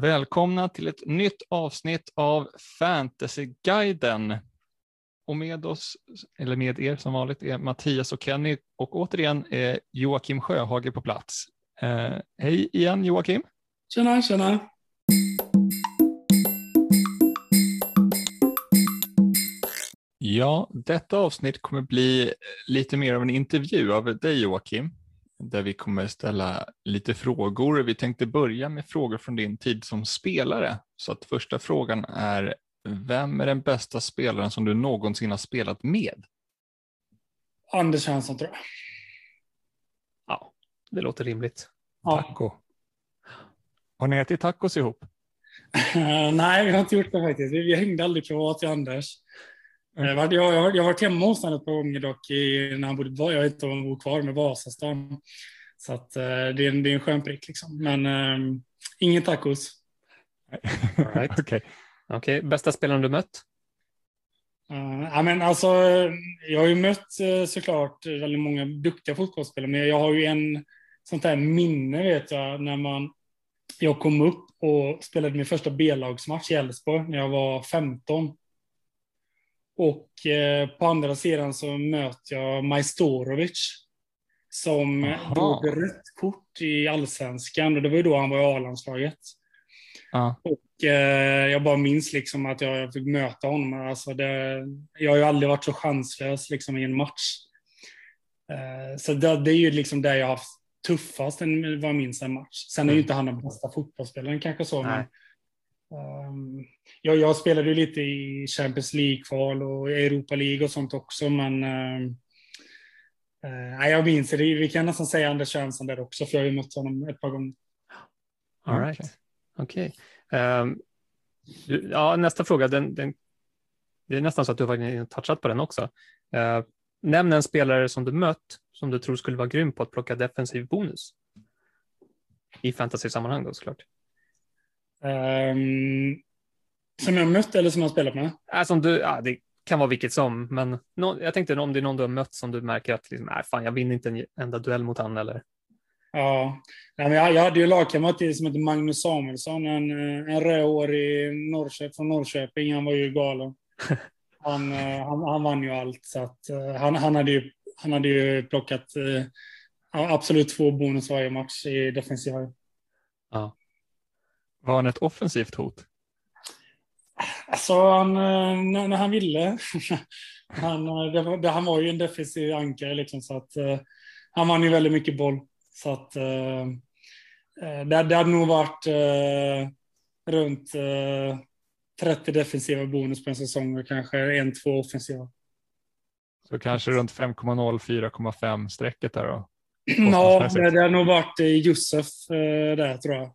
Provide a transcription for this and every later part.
Välkomna till ett nytt avsnitt av Fantasyguiden. Och med oss, eller med er som vanligt, är Mattias och Kenny och återigen är Joakim Sjöhage på plats. Eh, hej igen Joakim. Tjena, tjena. Ja, detta avsnitt kommer bli lite mer av en intervju av dig Joakim där vi kommer ställa lite frågor. Vi tänkte börja med frågor från din tid som spelare. Så att första frågan är, vem är den bästa spelaren som du någonsin har spelat med? Anders Hansson tror jag. Ja, det låter rimligt. Ja. Taco. Har ni ätit tacos ihop? Nej, vi har inte gjort det faktiskt. Vi, vi hängde aldrig privat i Anders. Mm. Jag, jag, jag, har varit hemma hos honom ett par gånger dock, i, när han bodde, jag vet inte om han bor kvar med Vasastan. Så att, eh, det, är en, det är en skön prick liksom. Men eh, ingen tacos. All right. Okej. Okej, bästa spelaren du mött? Uh, ja, men alltså, jag har ju mött eh, såklart väldigt många duktiga fotbollsspelare, men jag har ju en sånt här minne vet jag när man jag kom upp och spelade min första B-lagsmatch i Elfsborg när jag var 15. Och eh, på andra sidan så möter jag Majstorovic som Aha. drog rött kort i allsvenskan och det var ju då han var i A-landslaget. Och eh, jag bara minns liksom att jag fick möta honom. Alltså det, jag har ju aldrig varit så chanslös liksom i en match. Eh, så det, det är ju liksom där jag har haft tuffast en- vad jag minns en match. Sen är ju inte han den bästa fotbollsspelaren kanske så, men Nej. ehm, jag, jag spelade ju lite i Champions League-kval och Europa League och sånt också, men ehm, eh, nej, jag minns det. Vi kan nästan säga Anders Svensson där också, för jag har ju mött honom ett par gånger. All Okej. right. Okej. Ehm, du- ja, nästa fråga, den, den, det är nästan så att du har touchat på den också. Uh, nämn en spelare som du mött som du tror skulle vara grym på att plocka defensiv bonus. I fantasy-sammanhang då såklart. Ehm, som jag mött eller som jag spelat med? Äh, som du, ja, det kan vara vilket som, men nå- jag tänkte om det är någon du har mött som du märker att liksom, äh, fan, jag vinner inte en enda duell mot han eller Ja, Nej, men jag, jag hade ju lagkamrat som heter Magnus Samuelsson, en, eh, en rödhårig Norrköp, från Norrköping. Han var ju galen. Han, eh, han, han vann ju allt, så att, eh, han, han, hade ju, han hade ju plockat ja, absolut två bonus varje match i defensiva. Var han ett offensivt hot? Alltså, han, eh, när, han ville. han, eh, det var, det, han var ju en defensiv ankare, liksom, så att eh, han vann ju väldigt mycket boll. Så att eh, det, det hade nog varit eh, runt eh, 30 defensiva bonus på en säsong och kanske en, två offensiva. Så kanske runt 5,0, 4,5 strecket där då? Ja, det, det hade nog varit Josef där, tror jag.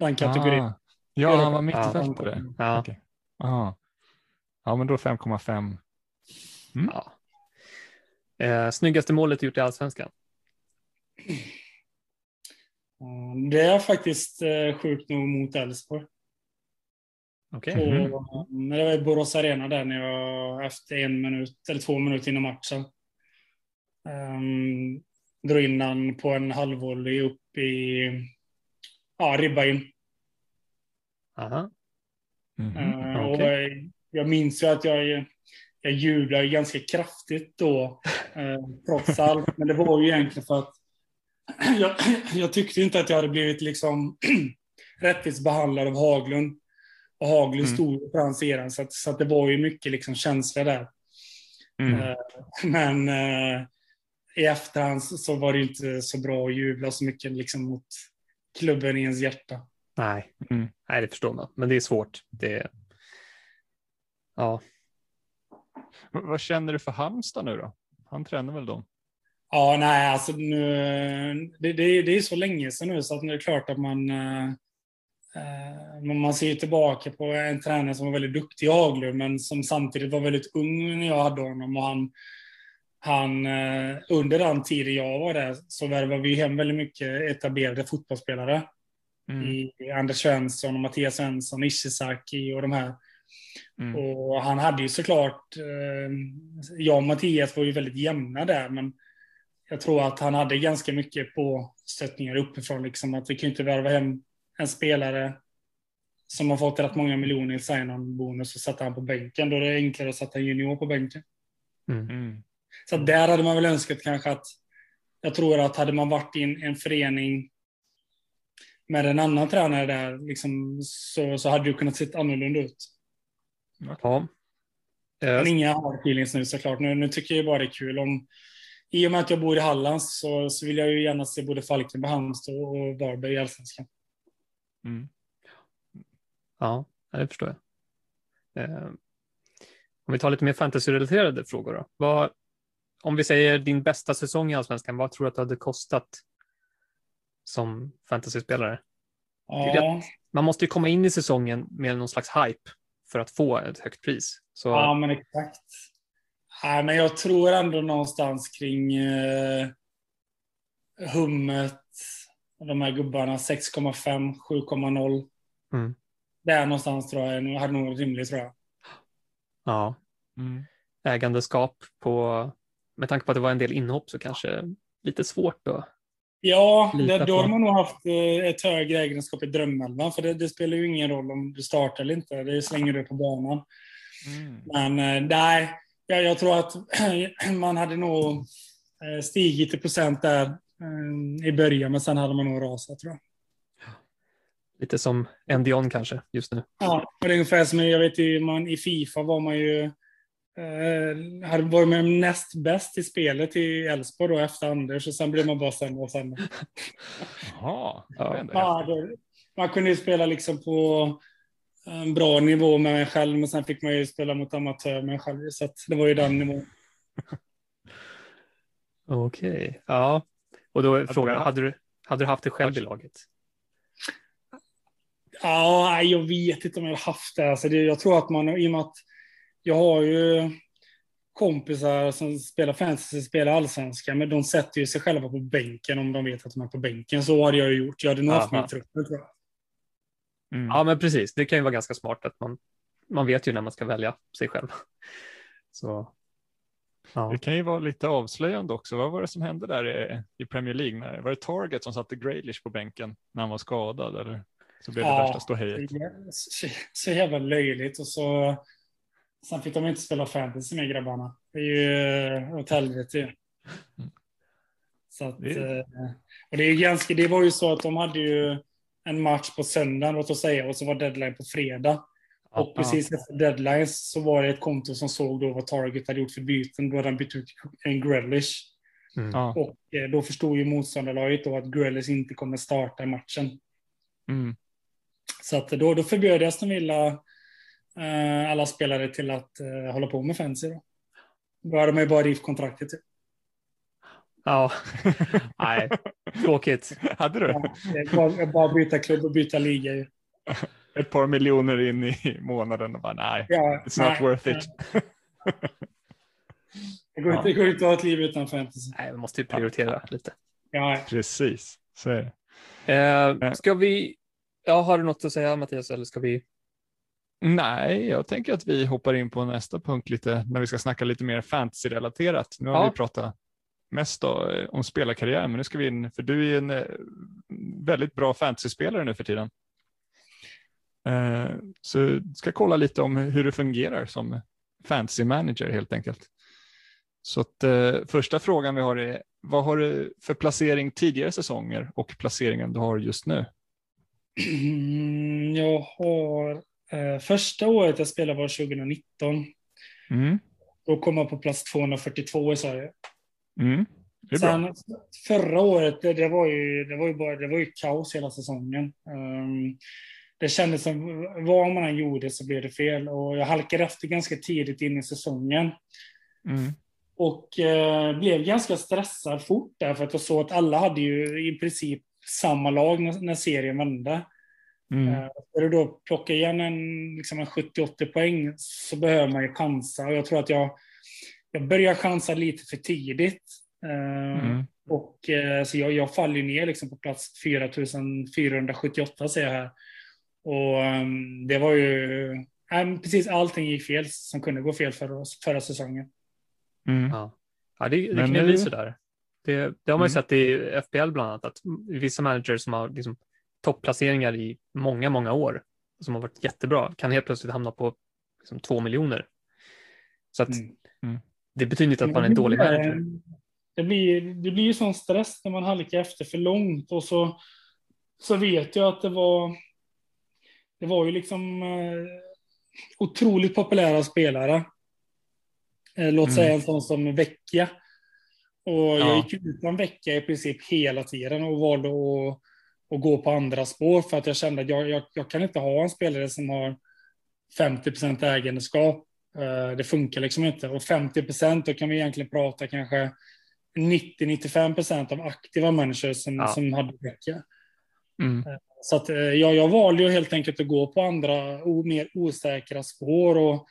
Den kategorin. Ah. Ja, han var mittfältare. Ja. Okej. Aha. Ja, men då 5,5. Ja. Eh, snyggaste målet gjort i allsvenskan? Mm, Det är faktiskt eh, sjukt nog mot Elfsborg. Okej. på, när det var i Borås Arena där när jag efter en minut eller två minuter innan matchen. Um, drog in den på en halvvolley upp i ja, ribba in. Aha. Mhm, Eh, och okej. jag minns ju att jag, jag jublade ganska kraftigt då, eh, trots allt. Men det var ju egentligen för att jag, jag tyckte inte att jag hade blivit liksom rättvist behandlad av Haglund. Och Haglund Mm. stod på hans sida, så, att, så att det var ju mycket liksom känsla där. Mm. Eh, Men eh, i efterhand så, så var det inte så bra att jubla så mycket liksom mot klubben i ens hjärta. Nej. Mm. Nej, det förstår man. Men det är svårt. Det... Ja. V- Vad känner du för Halmstad nu då? Han tränar väl dem? Ja, nej, alltså nu, det, det, det är så länge sedan nu så att det är klart att man, eh, eh, man- ser tillbaka på en tränare som var väldigt duktig i Haglund, men som samtidigt var väldigt ung när jag hade honom. Och han, han, eh, under den tiden jag var där så värvade vi hem väldigt mycket etablerade fotbollsspelare. Mm. I Anders Svensson och Mattias Svensson, Ishizaki och de här. Mm. Och han hade ju såklart, eh, jag och Mattias var ju väldigt jämna där, men jag tror att han hade ganska mycket på stöttningar uppifrån, liksom att vi kunde inte värva hem en spelare som har fått rätt många miljoner i sign-on-bonus och sätta han på bänken. Då är det enklare att sätta en junior på bänken. Mm. Så där hade man väl önskat kanske att jag tror att hade man varit i en, en förening med en annan tränare där liksom, så, så hade det kunnat se annorlunda ut. Ja. Eh, Men inga hard feelings nu såklart. Nu, nu tycker jag bara det är kul om i och med att jag bor i Halland så, så vill jag ju gärna se både Falkenberg, Halmstad och Varberg i Allsvenskan. Mm. Ja, det förstår jag. Eh, om vi tar lite mer fantasy-relaterade frågor då. Vad, om vi säger din bästa säsong i Allsvenskan, vad tror du att det hade kostat som fantasyspelare? Ja, Man måste ju komma in i säsongen med någon slags hype för att få ett högt pris. Så ja men exakt. Nej, men jag tror ändå någonstans kring eh, Hummet, och de här gubbarna, 6,5, 7,0. Mm. Där någonstans tror jag hade nog varit rimligt tror jag. ja, Mm. ägandeskap på, med tanke på att det var en del inhopp så kanske lite svårt då. Ja, det, då har man nog haft eh, ett högre egenskap i drömelvan. För det, det spelar ju ingen roll om du startar eller inte. Det slänger du på banan. Mm. Men eh, nej, jag, jag tror att man hade nog eh, stigit i procent där i början. Men sen hade man nog rasat tror jag. Lite som Endion kanske just nu. Ja, och det är ungefär som jag vet ju, man, i Fifa var man ju eh, hade varit med näst bäst i spelet i Elfsborg då efter Anders och sen blev man bara sämre och sämre. Jaha, Ja, man kunde ju spela liksom på en bra nivå med mig själv, men sen fick man ju spela mot amatör med mig själv. Så att det var ju den nivån. Okej, ja. Och då är frågan, hade du, hade du haft det själv i laget? Ja, jag vet inte om jag har haft det. Alltså det. Jag tror att man, i och med att jag har ju kompisar som spelar fantasy, spelar allsvenskan, men de sätter ju sig själva på bänken om de vet att de är på bänken. Så hade jag ju gjort. Jag hade nog haft tror jag. Mm. Ja, men precis. Det kan ju vara ganska smart att man, man vet ju när man ska välja sig själv. Så, ja. Det kan ju vara lite avslöjande också. Vad var det som hände där i, i Premier League? När, var det Target som satte Grealish på bänken när han var skadad? Eller så blev det Ja. värsta ståhejet? Så, så jävla löjligt. Och så, sen fick de inte spela fantasy med grabbarna. Det är ju åt helvete ju. Så att, Det är- eh, och det, är ganska, det var ju så att de hade ju en match på söndagen, låt oss säga, och så var deadline på fredag. Och precis efter deadline så var det ett konto som såg då vad Target hade gjort för byten. Då hade han bytt ut en Grealish. Mm. Och eh, då förstod ju motståndarlaget då att Grealish inte kommer starta i matchen. Mm. Så att då, då förbjöd Aston Villa eh, alla spelare till att eh, hålla på med fantasy. Då. Då hade man ju bara rivit kontraktet. Typ. Ja, nej, tråkigt. Hade du Ja, bara, bara byta klubb och byta liga. ju. ett par miljoner in i månaden och bara nej, Ja, it's not nej, worth it. Det går, inte, det går inte att ha ett liv utan fantasy. Nej, vi måste ju prioritera lite. Ja, Precis, så är det. Eh, ska vi, ja, har du något att säga Mattias, eller ska vi? Nej, jag tänker att vi hoppar in på nästa punkt lite när vi ska snacka lite mer fantasy-relaterat. Nu har Ja. vi pratat mest då, eh, om spelarkarriär, men nu ska vi in, för du är en eh, väldigt bra fantasy-spelare nu för tiden. Eh, Så ska kolla lite om hur det fungerar som fantasy manager helt enkelt. Så att, eh, första frågan vi har är, vad har du för placering tidigare säsonger och placeringen du har just nu? Mm, Jag har... Eh, första året jag spelade var 2019. Mm. Då kom jag på plats 242 i Sverige. Mm. Är bra. Sen förra året, det, det, var ju, det, var ju bara, det var ju kaos hela säsongen. Um, det kändes som, vad man än gjorde så blev det fel. Och jag halkade efter ganska tidigt in i säsongen. Mm. Och eh, blev ganska stressad fort där, för att jag såg att alla hade ju i princip samma lag när, när serien vände. Mm. Eh, Ska du då plocka igen en, liksom en 70-80 poäng så behöver man ju chansa. Och jag tror att jag, jag börjar chansa lite för tidigt. Eh, Mm. Och, eh, så jag, jag faller ner liksom på plats 4478 ser jag här. Och ehm, det var ju... men precis allting gick fel som kunde gå fel förra, förra säsongen. Mm. Ja, ja det, det kan ju bli sådär. Det, det har man ju Mm. sett i FPL bland annat, att vissa managers som har liksom topplaceringar i många, många år som har varit jättebra kan helt plötsligt hamna på liksom, två miljoner. Så att Mm. Mm. det betyder inte att man är en dålig manager. Det blir, det blir ju sån stress när man halkar efter för långt och så, så vet jag att det var, det var ju liksom eh, otroligt populära spelare. Eh, låt Mm. säga en sån som Vecchia. Och jag Ja. gick utan Vecchia i princip hela tiden och valde att, att gå på andra spår för att jag kände att jag, jag, jag kan inte ha en spelare som har 50 procent ägandeskap. Eh, Det funkar liksom inte. Och 50 procent, då kan vi egentligen prata kanske 90-95 procent av aktiva människor som, Ja. som hade Vecchia. Mm. Så att, eh, jag, jag valde ju helt enkelt att gå på andra mer osäkra spår och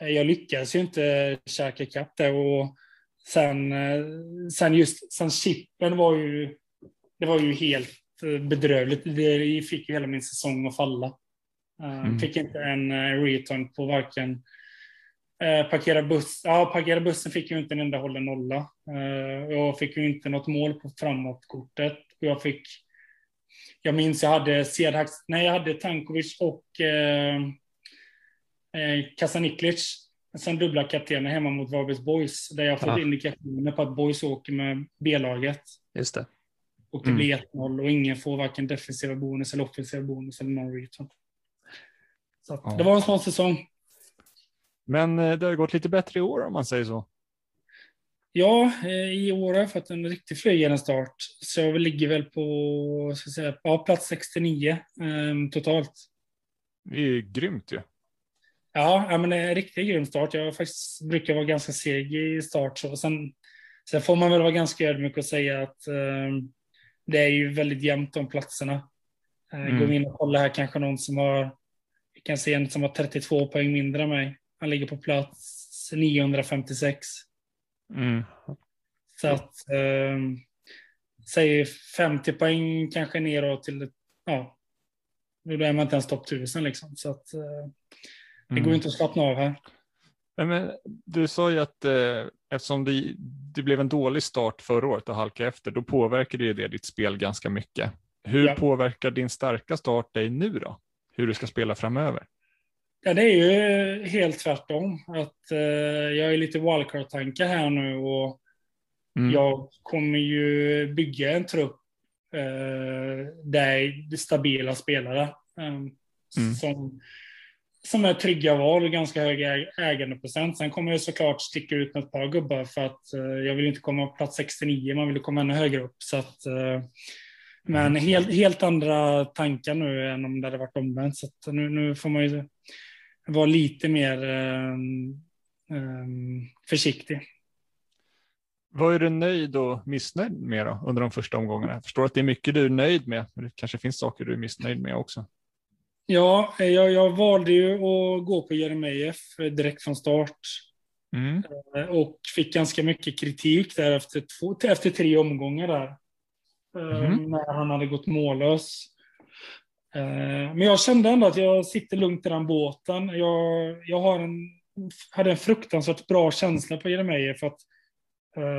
eh, jag lyckades ju inte käka ikapp det. Och sen, eh, sen just sen chippen var ju, det var ju helt eh, bedrövligt. Det fick ju hela min säsong att falla. Eh, Mm. Fick inte en eh, return på varken eh, parkera buss. Ja, parkera bussen fick ju inte en enda hållen nolla. Eh, jag fick ju inte något mål på framåtkortet. Jag fick jag minns jag hade Sedhax, nej jag hade Tankovic och eh, eh, Kasaniklic som dubbla kaptener hemma mot Varbergs Boys. Där jag fått Ja. indikationer på att Boys åker med B-laget. Just det. Och det Mm. blir 1-0 och ingen får varken defensiva bonus eller offensiva bonus eller någon return. Så Ja. det var en sån säsong. Men eh, det har gått lite bättre i år om man säger så. Ja, eh, i år har jag fått en flygande start. Så jag ligger väl på ska säga, ja, plats 69 eh, totalt. Det är grymt ju. Ja, ja men det är en riktigt grym start. Jag faktiskt brukar vara ganska seg i start. Så. Sen, sen får man väl vara ganska ödmjuk och säga att eh, det är ju väldigt jämnt om platserna. Eh, Mm. Går vi in och kollar här kanske någon som har, vi kan se en som har 32 poäng mindre än mig. Han ligger på plats 956. Mm. Så att, eh, säg 50 poäng kanske neråt till, ja, då är man inte ens topp 1000 liksom. Så att eh, det Mm. går ju inte att slappna av här. Men, men, du sa ju att eh, eftersom det, det blev en dålig start förra året och halka efter, då påverkade ju det ditt spel ganska mycket. Hur Ja. påverkar din starka start dig nu då? Hur du ska spela framöver? Ja, det är ju helt tvärtom. Att, eh, jag är lite wildcard-tankar här nu och Mm. jag kommer ju bygga en trupp eh, där det är stabila spelare. eh, Mm. som, som är trygga val och ganska hög äg- ägandeprocent. Sen kommer jag såklart sticka ut med ett par gubbar för att eh, jag vill inte komma på plats 69, man vill komma ännu högre upp. Så att, eh, men helt, helt andra tankar nu än om det hade varit omvänt. Så nu, nu får man ju vara lite mer eh, försiktig. Vad är du nöjd och missnöjd med då under de första omgångarna? Jag förstår att det är mycket du är nöjd med, men det kanske finns saker du är missnöjd med också. Ja, jag, jag valde ju att gå på Jeremejeff direkt från start. Mm. Eh, Och fick ganska mycket kritik där efter, två, efter tre omgångar där. Eh, Mhm. När han hade gått mållös. Eh, Men jag kände ändå att jag sitter lugnt i den båten. Jag, jag har en, hade en fruktansvärt bra känsla på Jeremejeff för att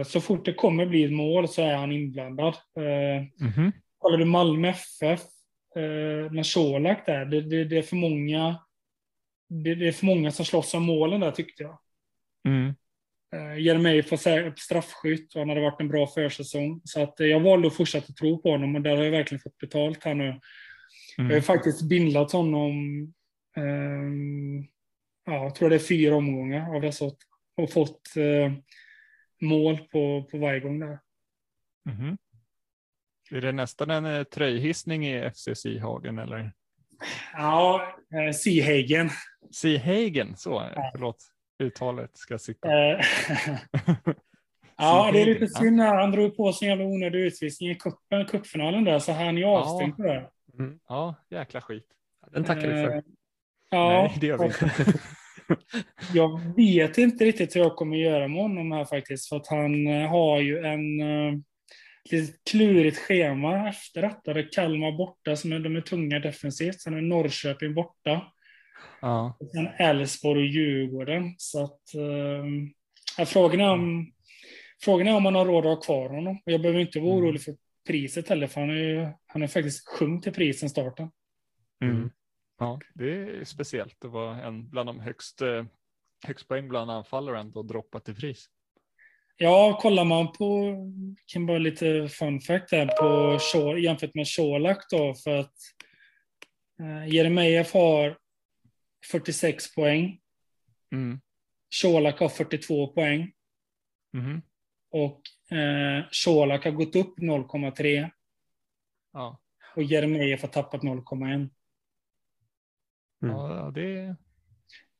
så fort det kommer bli ett mål så är han inblandad. Mhm. kollar du Malmö FF eh, med Colak där, det, det, det är för många det, det är för många som slåss om målen där tyckte jag. Mm. Eh, Jeremejeff upp straffskytt och han hade varit en bra försäsong. Så att eh, jag valde att fortsätta tro på honom och där har jag verkligen fått betalt här nu. Jag har Mm. faktiskt bindlat honom, ehm, ja, jag tror det är fyra omgångar av dessa åtta. och fått eh, mål på, på varje gång där. Mhm. Är det nästan en eh, tröjhissning i FCC Hagen eller? Ja, eh, Seahagen. Seahagen, så, förlåt, uttalet ska sitta. Eh, Ja, det är lite Ja. synd här. Han drog på sig en jävla onödig utvisning i cupen, cupfinalen där, så han är avstängd på det. Mm. Ja, jäkla skit. Den tackar vi Eh, för. Ja, Nej, det gör vi inte. jag vet inte riktigt hur jag kommer göra med honom här faktiskt, för att han eh, har ju en uh, lite klurigt schema efter detta. Det är Kalmar borta, som är, de är tunga defensivt. Sen är Norrköping borta. Ja. Och sen Elfsborg och Djurgården. Så att, eh, frågan, är om, frågan är om man har råd att ha kvar honom. Och Jag behöver inte vara Mm. orolig för priset heller, för han ju han har faktiskt sjunkit i pris sen starten. Mm. Ja, det är speciellt att vara en bland de högst, högst poäng bland anfallare ändå droppat i pris. Ja, kollar man på, kan bara lite fun fact där, på jämfört med Sholak då, för att eh, Jeremejeff har 46 poäng. Mm. Sholak har 42 poäng. Mm. Och eh, Sholak har gått upp 0,3 Ja. och Jeremejeff har tappat 0,1. Mm. ja, det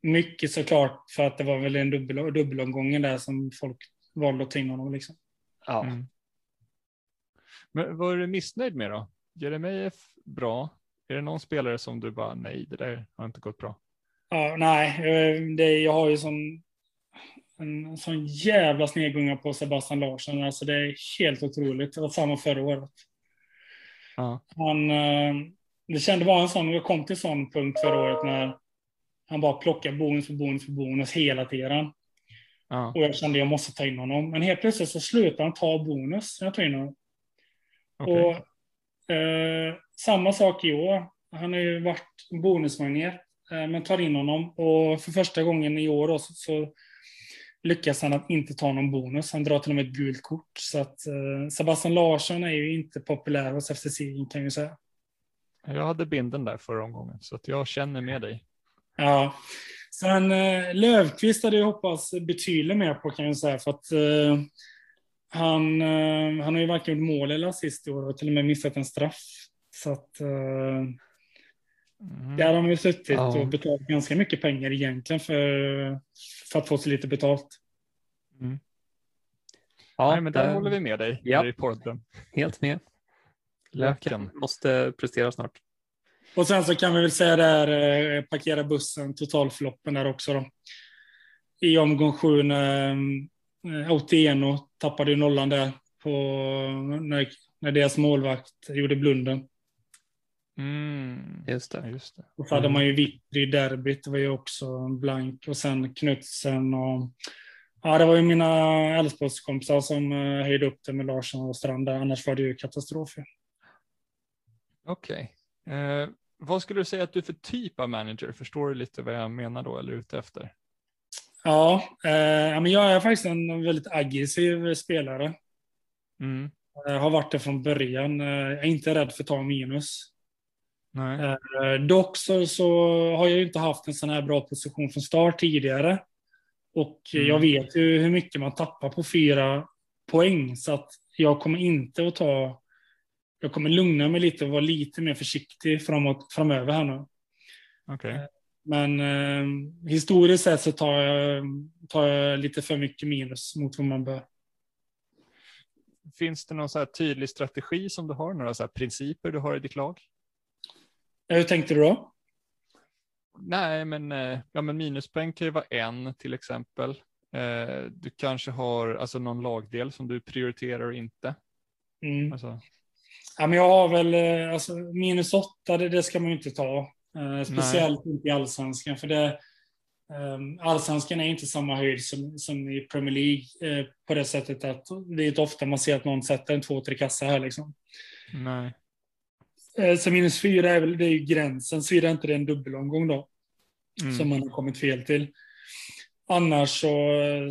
Mycket såklart för att det var väl en dubbel, dubbelomgången där som folk valde att ta in honom. Liksom. Ja. Mm. Men vad är du missnöjd med då? Jeremejeff bra. Är det någon spelare som du bara nej, det där har inte gått bra? Ja, nej, eh, det, jag har ju sån, en sån jävla snedgunga på Sebastian Larsson. Alltså det är helt otroligt. Det var samma förra året. Ja. Han, eh, det kände bara en sån, jag kom till en sån punkt förra året när han bara plockade bonus för bonus för bonus hela tiden. Ja. Och jag kände att jag måste ta in honom. Men helt plötsligt så slutade han ta bonus när jag tog in honom. Okej. Och, eh, samma sak i år. Han har ju varit bonusmagnet, eh, men tar in honom. Och för första gången i år då, så, så lyckas han att inte ta någon bonus. Han drar till och med ett gult kort. Så att eh, Sebastian Larsson är ju inte populär hos FCC kan jag ju säga. Jag hade binden där förra omgången så att jag känner med dig. Ja. Sen eh, Lövqvist hade jag hoppats betydligt mer på kan jag säga. För att eh, han, eh, han har ju varken gjort mål eller assist i år och till och med missat en straff. Så att eh, Mm. där har man ju suttit Ja. och betalat ganska mycket pengar egentligen för, för att få så lite betalt. Ja, Nej, men där det- håller vi med dig Ja. i podden. Helt med. Löken. måste prestera snart. Och sen så kan vi väl säga där, eh, parkera bussen, totalfloppen där också då. I omgång sju när eh, Otieno tappade ju nollan där på, när, när deras målvakt gjorde blunden. Mm. Just det. Just det. Och så hade Mm. man ju Vittry i derbyt, det var ju också blank. Och sen Knutsen och... Ja, det var ju mina Älvsborgskompisar som eh, höjde upp det med Larsson och Strand där. Annars var det ju katastrof. Okej. Eh, vad skulle du säga att du är för typ av manager? Förstår du lite vad jag menar då eller är ute efter? Ja, eh, men jag är faktiskt en väldigt aggressiv spelare. Mm. Jag har varit det från början. Eh, Jag är inte rädd för att ta minus. Eh, Dock så, så har jag inte haft en sån här bra position från start tidigare. Och Mm. jag vet ju hur mycket man tappar på fyra poäng. Så att jag kommer inte att ta... Jag kommer lugna mig lite och vara lite mer försiktig framåt, framöver här nu. Okej. Men eh, historiskt sett så tar jag, tar jag lite för mycket minus mot vad man bör. Finns det någon så här tydlig strategi som du har? Några så här principer du har i ditt lag? Hur tänkte du då? Nej, men, eh, ja, men minuspoäng kan ju vara en till exempel. Eh, du kanske har alltså, någon lagdel som du prioriterar och inte. Mm. Alltså, Ja, men jag har väl eh, alltså, minus åtta, det, det ska man ju inte ta. Eh, speciellt inte i allsvenskan. För det, eh, allsvenskan är inte samma höjd som, som i Premier League. Eh, på det sättet att det är inte ofta man ser att någon sätter en två, tre kassa här. Liksom. nej. Eh, så minus fyra är väl det är gränsen. Såvida inte det är en dubbelomgång då. Mm. Som man har kommit fel till. Annars så,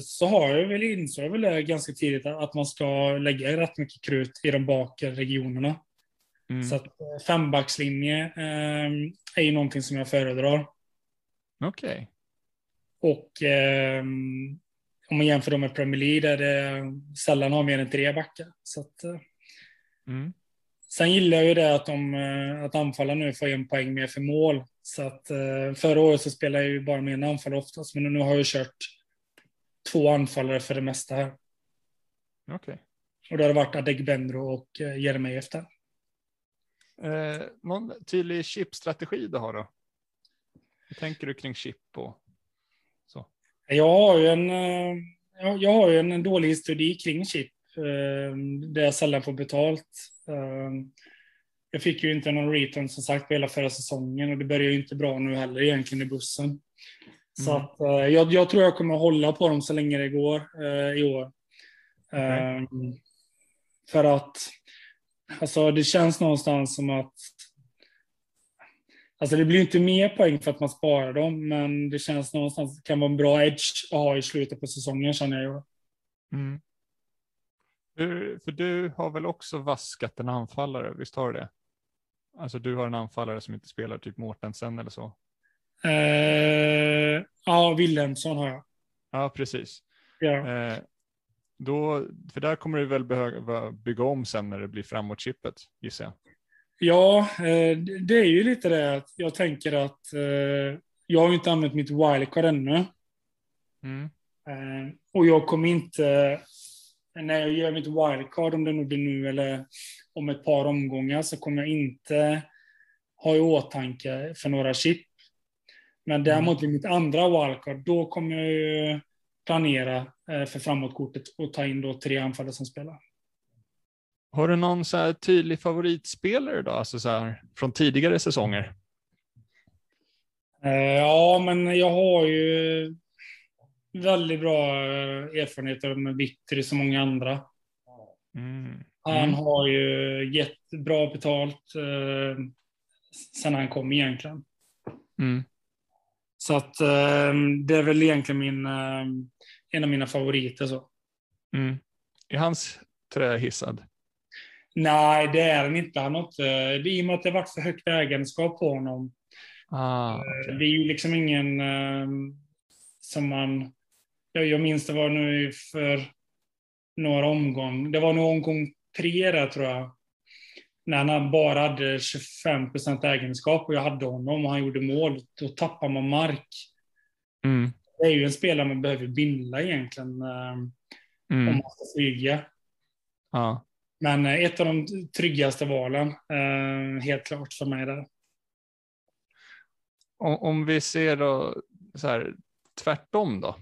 så har jag väl insåg väl det ganska tidigt att man ska lägga rätt mycket krut i de bakre regionerna. Mm. Så att eh, fembackslinje eh, är ju någonting som jag föredrar. Okej. Och eh, om man jämför dem med Premier League där det sällan har mer än tre backar. Så att, eh, Mm. Sen gillar jag ju det att, de, eh, att anfalla nu får en poäng mer för mål. Så att eh, förra året så spelade jag ju bara med en anfallare oftast, men nu har jag kört två anfallare för det mesta här. Okej. Och då har det varit Adegbenro och eh, Jeremejeff där. Eh, någon tydlig chipstrategi du har då? Hur tänker du kring chip och så? Jag har ju en, jag har ju en dålig historik kring chip. eh, Där jag sällan får betalt. Eh, Jag fick ju inte någon return som sagt på hela förra säsongen och det börjar ju inte bra nu heller egentligen i bussen. Så Mm. att, eh, jag, jag tror jag kommer hålla på dem så länge det går eh, i år. Eh, För att Alltså det känns någonstans som att Alltså det blir inte mer poäng för att man sparar dem, men det känns någonstans kan vara en bra edge att ha i slutet på säsongen känner jag. Mm. Du, för du har väl också vaskat en anfallare, visst har du det? Alltså du har en anfallare som inte spelar, typ Mårtensen eller så? Eh, ja, Wilhelmsson har jag. Ja, precis. Ja. Eh, då, för där kommer du väl behöva bygga om sen när det blir framåt-chippet, gissar jag. Ja, eh, det är ju lite det att jag tänker att eh, jag har inte använt mitt wildcard ännu. Mm. Eh, och jag kommer inte, när jag gör mitt wildcard, om det nu blir nu eller om ett par omgångar, så kommer jag inte ha i åtanke för några chip. Men däremot i mitt andra wildcard, då kommer jag ju planera för framåtkortet och ta in då tre anfallare som spelar. Har du någon så här tydlig favoritspelare då, alltså så här, från tidigare säsonger? Ja, men jag har ju väldigt bra erfarenheter med Vittry som många andra. Mm. Han Mm. har ju gett bra betalt eh, sen han kom egentligen. Mm. Så att eh, det är väl egentligen min, eh, en av mina favoriter. Så. Mm. Är hans trä hissad? Nej, det är han inte. Han har inte I och med att det varit för högt ägandeskap på honom. Ah, Eh, okej. Det är ju liksom ingen eh, som man... Jag, jag minns det var nu för några omgångar. Det var nog omgång tre där tror jag. När han bara hade 25 procent ägandeskap och jag hade honom och han gjorde mål. Då tappar man mark. Mm. Det är ju en spelare man behöver binda egentligen. eh, Om Mm. man ska flyga. Ja. Men eh, ett av de tryggaste valen, eh, helt klart för mig där. Om, om vi ser då så här, tvärtom då.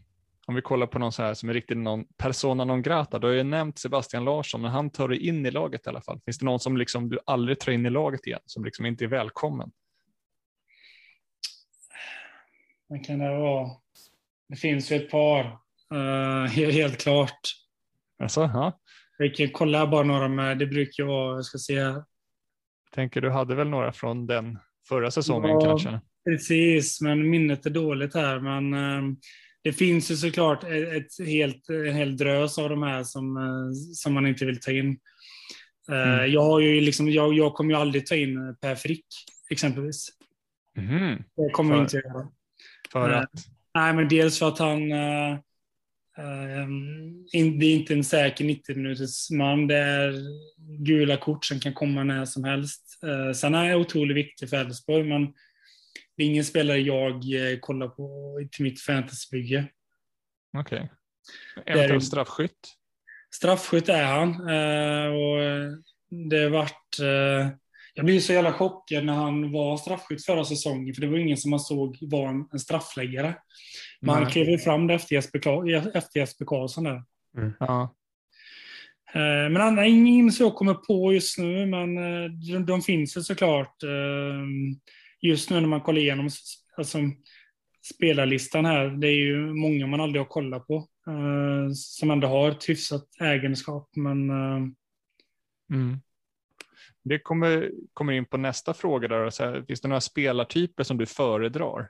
Om vi kollar på någon så här som är riktigt någon persona non grata. Du har ju nämnt Sebastian Larsson, men han tar dig in i laget i alla fall. Finns det någon som liksom du aldrig tar in i laget igen, som liksom inte är välkommen? Vad kan det vara? Det finns ju ett par, he- helt klart. Alltså, ja. Vi kan kolla bara några med, det brukar vara, jag ska se, Tänker du hade väl några från den förra säsongen Ja. kanske? precis, men minnet är dåligt här. Men eh, det finns ju såklart ett, helt, en hel drös av de här som, eh, som man inte vill ta in. Eh, Mm. Jag, har ju liksom, jag, jag kommer ju aldrig ta in Per Frick, exempelvis. Mhm. Det kommer jag inte göra. För Eh, att, Nej, men dels för att han... eh, eh, in, det är inte en säker 90 minuters man. Det är gula kort som kan komma när som helst. Uh, sen är han otroligt viktig för Elfsborg, men det är ingen spelare jag eh, kollar på till mitt fantasybygge. okej. är- Eventuellt straffskytt? Straffskytt är han. eh, och eh, det har varit... eh, jag blev så jävla chockad när han var straffskytt förra säsongen, för det var ingen som man såg var en, straffläggare. Men han klev ju fram det efter Jesper, efter Jesper Karlsson där. Ja. Eh, Men andra, ingen som jag kommer på just nu, men de, de finns ju såklart. Eh, Just nu när man kollar igenom alltså, spelarlistan här, det är ju många man aldrig har kollat på. eh, Som ändå har ett hyfsat ägenskap, men eh, Mm. Det kommer, kommer in på nästa fråga där. Så här, finns det några spelartyper som du föredrar?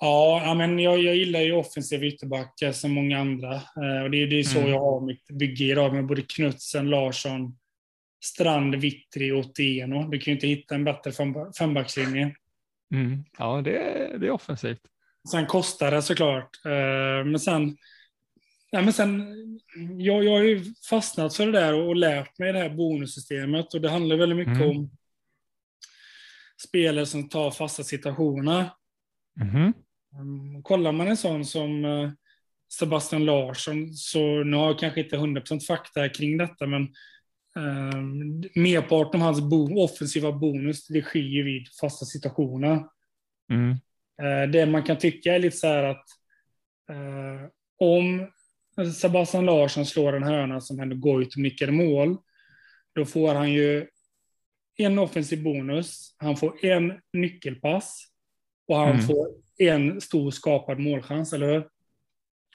Ja, men jag, jag gillar ju offensiva ytterbackar som många andra. Eh, och det, är- det är så Mm. jag har mitt bygge idag med både Knutsen, Larsson, Strand, Vittri och Otieno. Du kan ju inte hitta en bättre fem- fembackslinje. Mm. Ja, det är, det är offensivt. Sen kostar det såklart. Eh, Men sen, ja, men sen jag, jag har ju fastnat för det där och lärt mig det här bonussystemet. Och det handlar väldigt mycket Mm. om spelare som tar fasta situationer. Mhm. Um, kollar man en sån som eh, Sebastian Larsson, så nu har jag kanske inte 100% fakta kring detta, men merparten av hans bo offensiva bonus, det sker vid fasta situationer. Mm. Eh, det man kan tycka är lite så här att eh, om Sebastian Larsson slår en hörna som Henrik Goitom nickar i mål, då får han ju en offensiv bonus, han får en nyckelpass och han Mm. får en stor skapad målchans, eller hur?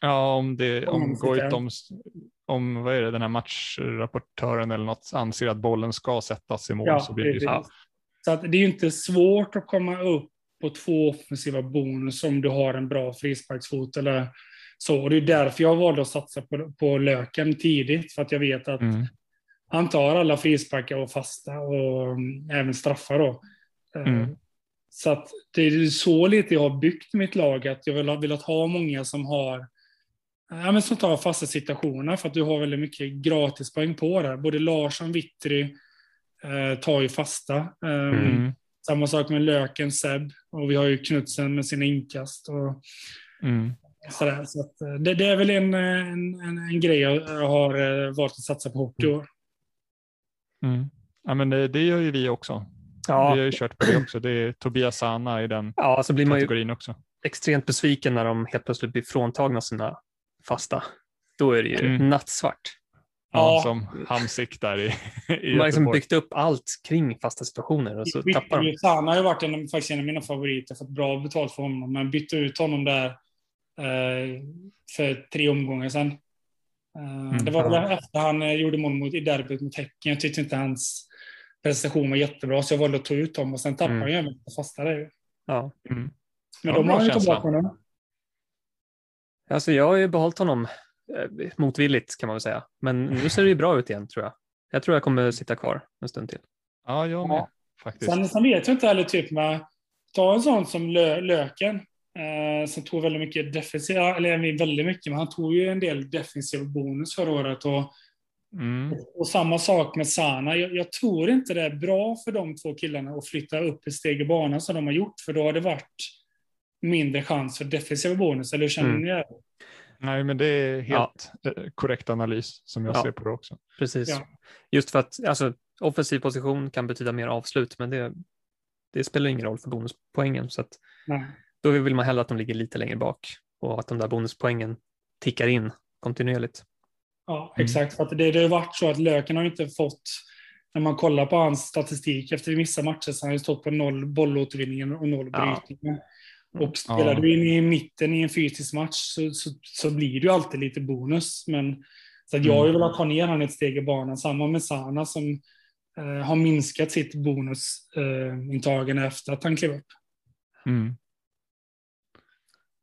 Ja, om, det, om, Om. Goitom, om vad är det, den här matchrapportören eller något anser att bollen ska sättas i mål Ja, så blir det ju så. Så att det är ju inte svårt att komma upp på två offensiva bonus om du har en bra frisparksfot eller så. Och det är därför jag valde att satsa på, på Löken tidigt, för att jag vet att Mm. han tar alla frisparkar och fasta och mm, även straffar då. Eh, Mm. Så att det är så lite jag har byggt mitt lag, att jag vill ha, velat ha många som har Ja, men som tar fasta situationer för att du har väldigt mycket gratispoäng på det. Både Larsson, Vittry eh, tar ju fasta. Eh, Mm. Samma sak med Löken, Seb. Och vi har ju Knutsen med sina inkast. Och Mm. sådär. Så att, eh, det, det är väl en, en, en, en grej jag jag har eh, valt att satsa på hockey i år. Mm. Ja, men det, det gör ju vi också. Vi har Ja, ju kört på det också. Det är Tobias Sana i den ja, så blir man ju kategorin också. extremt besviken när de helt plötsligt blir fråntagna sina fasta. Då är det ju Mm. nattsvart. Ja, Ja. Som Hamsik där i, i De har liksom byggt upp allt kring fasta situationer och så tappar de. Sana har ju varit en, faktiskt en av mina favoriter, fått bra betalt för honom, men bytte ut honom där eh, för tre omgångar sedan. Eh, det var väl efter han eh, gjorde mål mot, i derbyt mot Häcken. Jag tyckte inte hans prestation var jättebra, så jag valde att ta ut honom och sen tappade Mm. han ju även på fasta där. Ja. Mm. Men Ja, de har ju känsla. tillbaka honom. Alltså jag har ju behållit honom eh, motvilligt kan man väl säga. Men nu ser det ju bra ut igen tror jag. Jag tror jag kommer sitta kvar en stund till. Ja, jag med Ja. faktiskt. Sen, sen vet jag inte heller, typ med, ta en sån som lö, Löken, eh, som tog väldigt mycket defensiva, eller väldigt mycket, men han tog ju en del defensiv bonus förra året. Och, Mm. och samma sak med Sana. Jag, jag tror inte det är bra för de två killarna att flytta upp ett steg i banan som de har gjort, för då har det varit mindre chans för defensiva bonus. Eller hur känner Mm. ni det? Nej, men det är helt eh, korrekt analys som jag Ja. ser på det också. Precis. Ja. Just för att alltså, offensiv position kan betyda mer avslut, men det, det spelar ingen roll för bonuspoängen. Så att då vill man hellre att de ligger lite längre bak och att de där bonuspoängen tickar in kontinuerligt. Ja, Mm. exakt. För att det, det har ju varit så att Löken har inte fått, när man kollar på hans statistik, efter vissa matcher så har han ju stått på noll bollåtervinningar och noll Ja. brytningar. Och spelar Ja. du in i mitten i en fysisk match så, så, så blir det ju alltid lite bonus. Men, så att jag har ju Mm. velat ta ner han ett steg i banan. Samma med Sana som eh, har minskat sitt bonusintagande efter att han klev upp. Mm.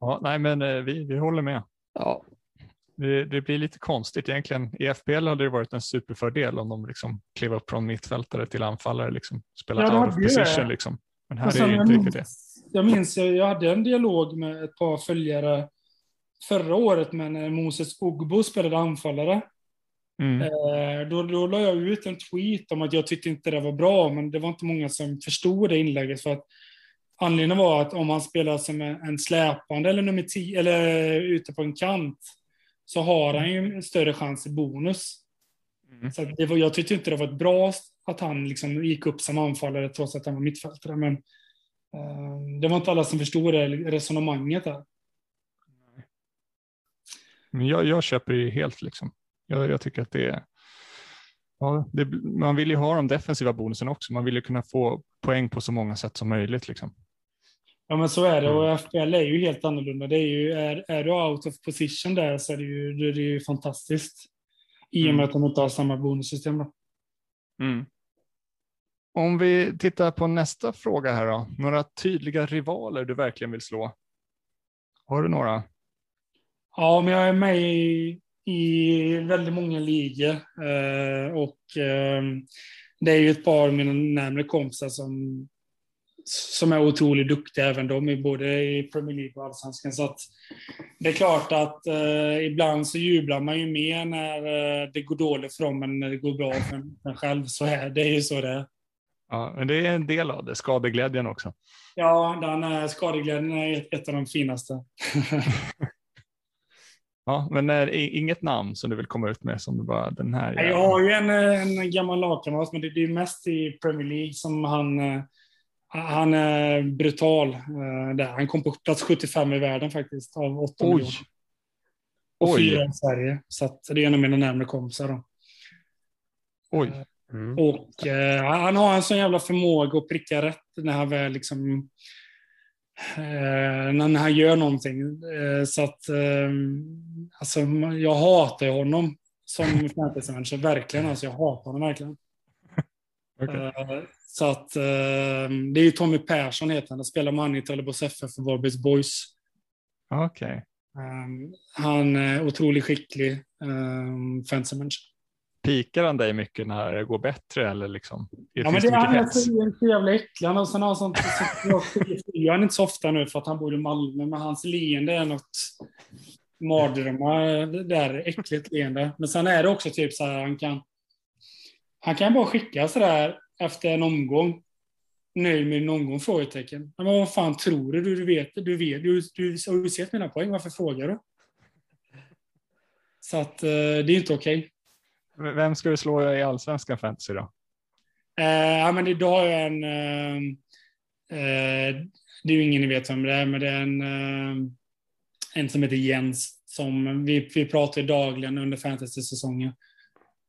Ja, nej, men eh, vi, vi håller med. Ja, Det, det blir lite konstigt egentligen. I FPL hade det varit en superfördel om de liksom klev upp från mittfältare till anfallare, liksom spelar Ja, out of ju position. Liksom. Men här Och är det jag inte riktigt det. Jag minns, jag, jag hade en dialog med ett par följare förra året, men när Moses Ogbo spelade anfallare. Mm. Eh, då, då la jag ut en tweet om att jag tyckte inte det var bra, men det var inte många som förstod det inlägget. För att anledningen var att om han spelar som en, släpande eller nummer 10, eller ute på en kant, så har han ju en större chans i bonus. Mm. Så det var, jag tyckte inte det var ett bra att han liksom gick upp som anfallare trots att han var mittfältare. Men det var inte alla som förstod det resonemanget där. Men jag, jag köper det ju helt. Liksom. Jag, jag tycker att det är... Ja, det, man vill ju ha de defensiva bonusen också. Man vill ju kunna få poäng på så många sätt som möjligt. Liksom. Ja men så är det Mm. och FBL är ju helt annorlunda. Det är, ju, är, är du out of position där så är det ju, då är det ju fantastiskt. I och med Mm. att de inte har samma bonussystem. Då. Om vi tittar på nästa fråga här då. Några tydliga rivaler du verkligen vill slå? Har du några? Ja, men jag är med i, i väldigt många ligor. Eh, och eh, det är ju ett par av mina närmare kompisar som, som är otroligt duktiga även de, i både i Premier League och Allsvenskan. Så att det är klart att eh, ibland så jublar man ju mer när eh, det går dåligt för dem än när det går bra för en själv. Så är det är ju så det är. Ja, men det är en del av det, skadeglädjen också. Ja, den är, skadeglädjen är ett, av de finaste. Ja, men är det inget namn som du vill komma ut med som du bara den här Jag har ju en, en gammal lagkamrat, men det, det är mest i Premier League som han, eh, han är brutal. eh, Där. Han kom på plats 75 i världen faktiskt, av 8 Oj. miljoner. Och Oj. fyra i Sverige. Så det är en av mina närmare kompisar. Då. Oj. Mm. Och eh, han har en sån jävla förmåga att pricka rätt när han väl liksom eh, när han gör någonting. Eh, så att eh, alltså, jag hatar honom. som fantasy manager. Verkligen, alltså jag hatar honom verkligen. Okay. Uh, så att uh, det är ju Tommy Persson heter han. Spelar man i Trelleborgs FF för Varbergs Boys. Okej. Okay. Um, han är otroligt skicklig um, fantasy manager. Pikar han dig mycket när det går bättre eller liksom? Det ja, men det, han är så, så jävla äcklig. Han har sån, sånt, så, jag han inte så ofta nu för att han bor i Malmö, men hans leende är något mardrömmar. Det där äckligt leende. Men sen är det också typ så här, han kan han kan bara skicka sådär efter en omgång. Nöjd med en omgång? Frågetecken. Men vad fan tror du? Du vet, du vet, du, du har ju sett mina poäng. Varför frågar du? Så att eh, det är inte okej. Okay. Vem ska du slå i allsvenska fantasy då? Eh, ja, men idag har jag en... Eh, eh, det är ju ingen ni vet vem det är, men det är en, eh, en som heter Jens. Som vi, vi pratar dagligen under fantasy-säsongen.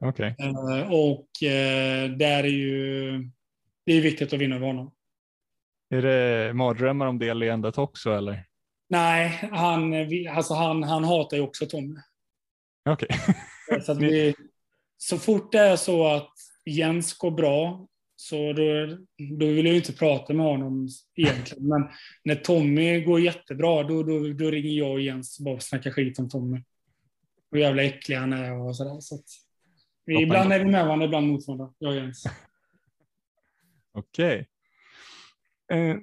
Okay. Uh, och uh, där är ju, det är viktigt att vinna över honom. Är det mardrömmar om det leendet också eller? Nej, han, alltså han, han hatar ju också Tommy. Okej. Okay. så, vi, så fort det är så att Jens går bra, så då, då vill jag inte prata med honom egentligen. Men när Tommy går jättebra, då, då, då ringer jag och Jens och bara snackar skit om Tommy. Hur jävla äcklig han är och sådär. Så vi, ibland är vi med varandra, ibland mot varandra. Jag och Jens. Okej. Okay. Eh,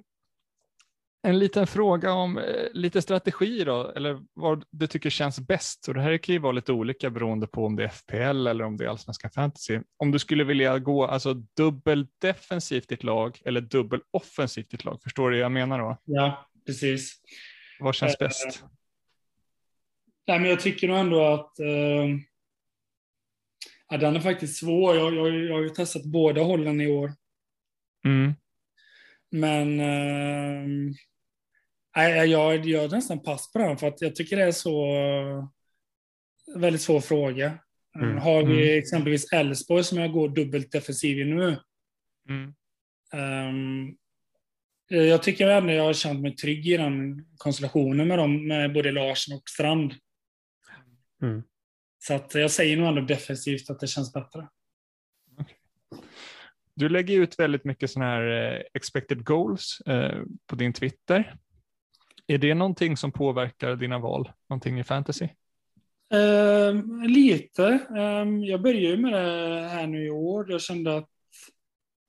en liten fråga om eh, lite strategi då, eller vad du tycker känns bäst. Och det här kan ju vara lite olika beroende på om det är FPL eller om det är allsvenska fantasy. Om du skulle vilja gå alltså dubbel defensivt i ett lag eller dubbel offensivt i ett lag. Förstår du vad jag menar då? Ja, precis. Vad känns eh, bäst? Nej, men jag tycker nog ändå att eh, Ja, den är faktiskt svår. Jag, jag, jag har ju testat båda hållen i år. Mm. Men eh, jag, jag, jag nästan pass på den för att jag tycker det är så väldigt svår fråga. Mm. Har vi mm. exempelvis Elfsborg som jag går dubbelt defensiv i nu. Mm. Um, jag tycker ändå jag har känt mig trygg i den konstellationen med dem, med både Larsson och Strand. Mm. Så att jag säger nog ändå defensivt att det känns bättre. Du lägger ut väldigt mycket sådana här eh, expected goals eh, på din Twitter. Är det någonting som påverkar dina val, någonting i fantasy? Uh, lite. Uh, jag började med det här nu i år. Jag kände att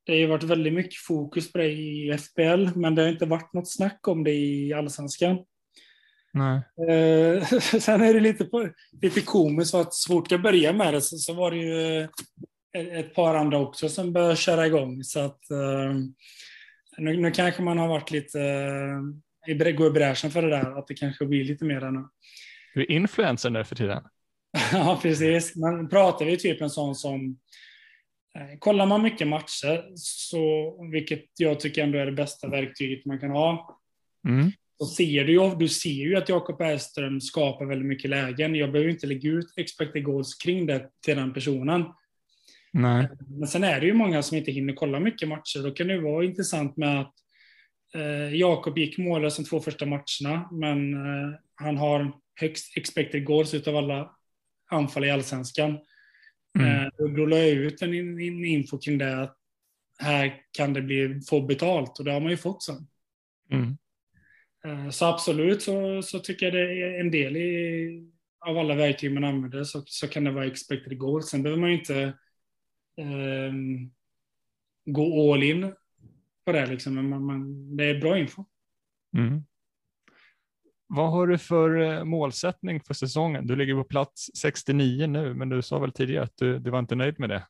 det har varit väldigt mycket fokus på det i FBL, men det har inte varit något snack om det i allsvenskan. Nej. Eh, sen är det lite, på, lite komiskt för att så fort jag började med det så, så var det ju eh, ett par andra också som började köra igång. Så att eh, nu, nu kanske man har varit lite eh, gå i bräschen för det där, att det kanske blir lite mer nu. Du är influencer nu för tiden. ja, precis. Men pratar vi typ en sån som eh, Kollar man mycket matcher, så, vilket jag tycker ändå är det bästa verktyget man kan ha, mm så ser du ju, du ser ju att Jakob Bergström skapar väldigt mycket lägen. Jag behöver inte lägga ut expected goals kring det till den personen. Nej. Men sen är det ju många som inte hinner kolla mycket matcher. Då kan det vara intressant med att Jakob gick mållös de två första matcherna, men eh, han har högst expected goals utav alla anfall i allsvenskan. Mm. Eh, då la jag ut en, en info kring det, att här kan det bli, få betalt och det har man ju fått sen. Mm. Eh, så absolut så, så tycker jag det är en del i, av alla verktyg man använder så, så kan det vara expected goal. Sen behöver man ju inte eh, gå all in på det liksom, men man, man, det är bra info. Mm. Vad har du för eh, målsättning för säsongen? Du ligger på plats 69 nu, men du sa väl tidigare att du, du var inte nöjd med det?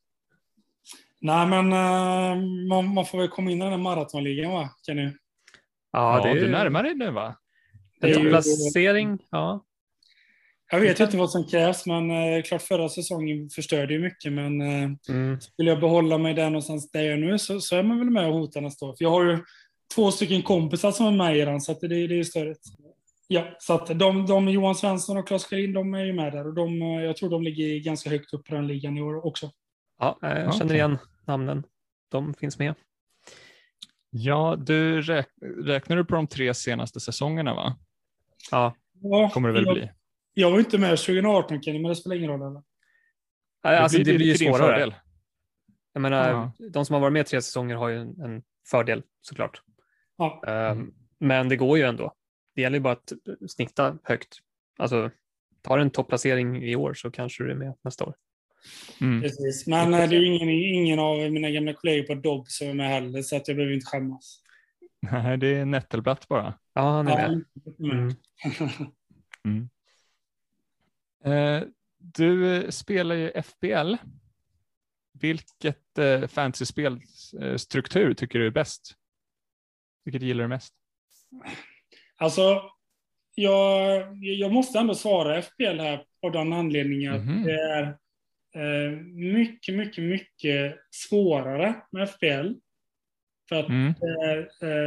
Nej, men uh, man, man, får väl komma in i den här maratonligan, va, Kenny? Ja, det är... du närmar dig nu va? En ju... placering, ja. Jag vet inte vad som krävs, men eh, klart förra säsongen förstörde ju mycket. Men eh, mm. skulle jag behålla mig där någonstans där jag är nu så, så är man väl med och hotar nästa år. För jag har ju två stycken kompisar som är med i den, så det, det är större. Ja, så att de, de Johan Svensson och Claes Kjellin, de är ju med där och de, eh, jag tror de ligger ganska högt upp på den ligan i år också. Ja, jag känner igen namnen. De finns med. Ja, du räk räknar du på de tre senaste säsongerna va? Ja. ja kommer det väl jag, bli. Jag var inte med 2018 Kenny, men det spelar ingen roll. Eller? Alltså, det blir, ju svårare. fördel. Jag menar, Ja. de som har varit med tre säsonger har ju en, en fördel såklart. Ja. Ehm, Men det går ju ändå. Det gäller ju bara att snitta högt. Alltså, tar en topplacering i år så kanske du är med nästa år. Mm. Precis. Men eh, det är ju ingen, ingen av mina gamla kollegor på Dobb som är med heller, så att jag behöver inte skämmas. Nej, det är Nettelblatt bara. Ja, han är med. Mm. Mm. Eh, du eh, spelar ju FBL. Vilket eh, fantasyspelstruktur tycker du är bäst? Vilket gillar du mest? Alltså, jag, jag måste ändå svara FPL här av den anledningen att Mhm. det är eh, mycket, mycket, mycket svårare med FPL. För att Mm. det är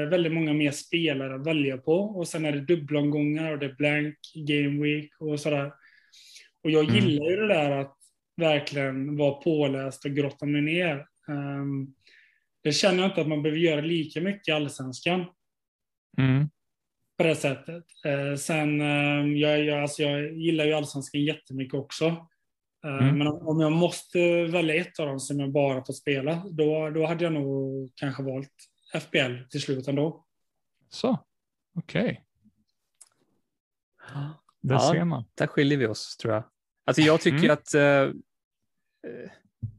eh, väldigt många mer spelare att välja på. Och sen är det dubbelomgångar och det är blank game week och sådär. Och jag Mm. gillar ju det där att verkligen vara påläst och grotta mig ner. Um, det känner jag inte att man behöver göra lika mycket i allsvenskan Mm. på det sättet. Eh, sen, eh, jag, jag, alltså jag gillar ju allsvenskan jättemycket också. Eh, Mm. Men om, om jag måste välja ett av dem som jag bara får spela, då, då hade jag nog kanske valt FBL till slut ändå. Så, okej. Där Ja. ser man. Där skiljer vi oss tror jag. Alltså jag tycker Mm. att eh, eh,